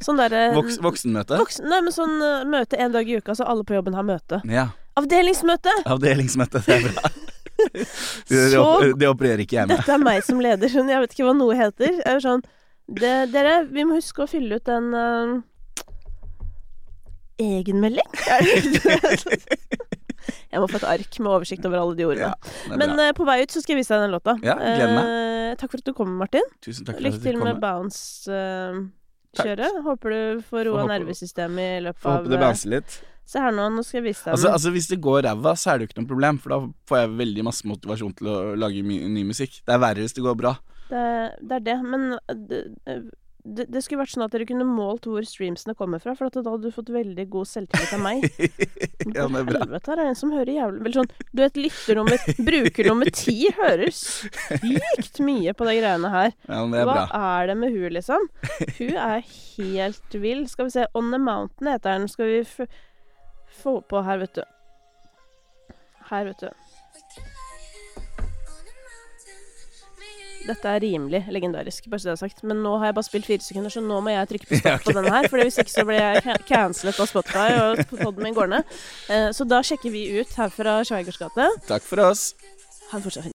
Sånn derre Voks, voksenmøte? Voksen, nei, men sånn eh, møte en dag i uka, så alle på jobben har møte. Ja. Avdelingsmøte! Avdelingsmøte, det er bra. Det, det, op- det opererer ikke jeg med. Dette er meg som leder, skjønner jeg vet ikke hva noe heter. Jeg er sånn det, Dere, vi må huske å fylle ut en uh, egenmelding. jeg må få et ark med oversikt over alle de ordene. Ja, Men eh, på vei ut så skal jeg vise deg den låta. Ja. Eh, takk for at du kom, Martin. Tusen takk for Lykke til med bounce-kjøret. Håper du får roa nervesystemet i løpet Får av håpe det bouncer litt. Se her nå, nå skal jeg vise deg Altså, altså Hvis det går ræva, så er det jo ikke noe problem, for da får jeg veldig masse motivasjon til å lage my ny musikk. Det er verre hvis det går bra. Det, det er det, men det, det, det skulle vært sånn at dere kunne målt hvor streamsene kommer fra, for da hadde du fått veldig god selvtillit av meg. ja, det er bra. Helvete, her er en som hører jævlig Vel sånn Du vet, lytter nummer Bruker nummer ti hører sykt mye på de greiene her. Ja, men det er Hva bra. er det med hun, liksom? Hun er helt vill. Skal vi se On the Mountain heter den. Skal vi få på her, vet du. Her, vet du. Dette er rimelig legendarisk, bare så det er sagt. Men nå har jeg bare spilt fire sekunder, så nå må jeg trykke på stopp Ja, okay. på denne her. For hvis ikke så blir jeg cancelet av Spotify, og podden min går ned. Eh, Så da sjekker vi ut her fra Schweigers gate. Takk for oss. Ha en fortsatt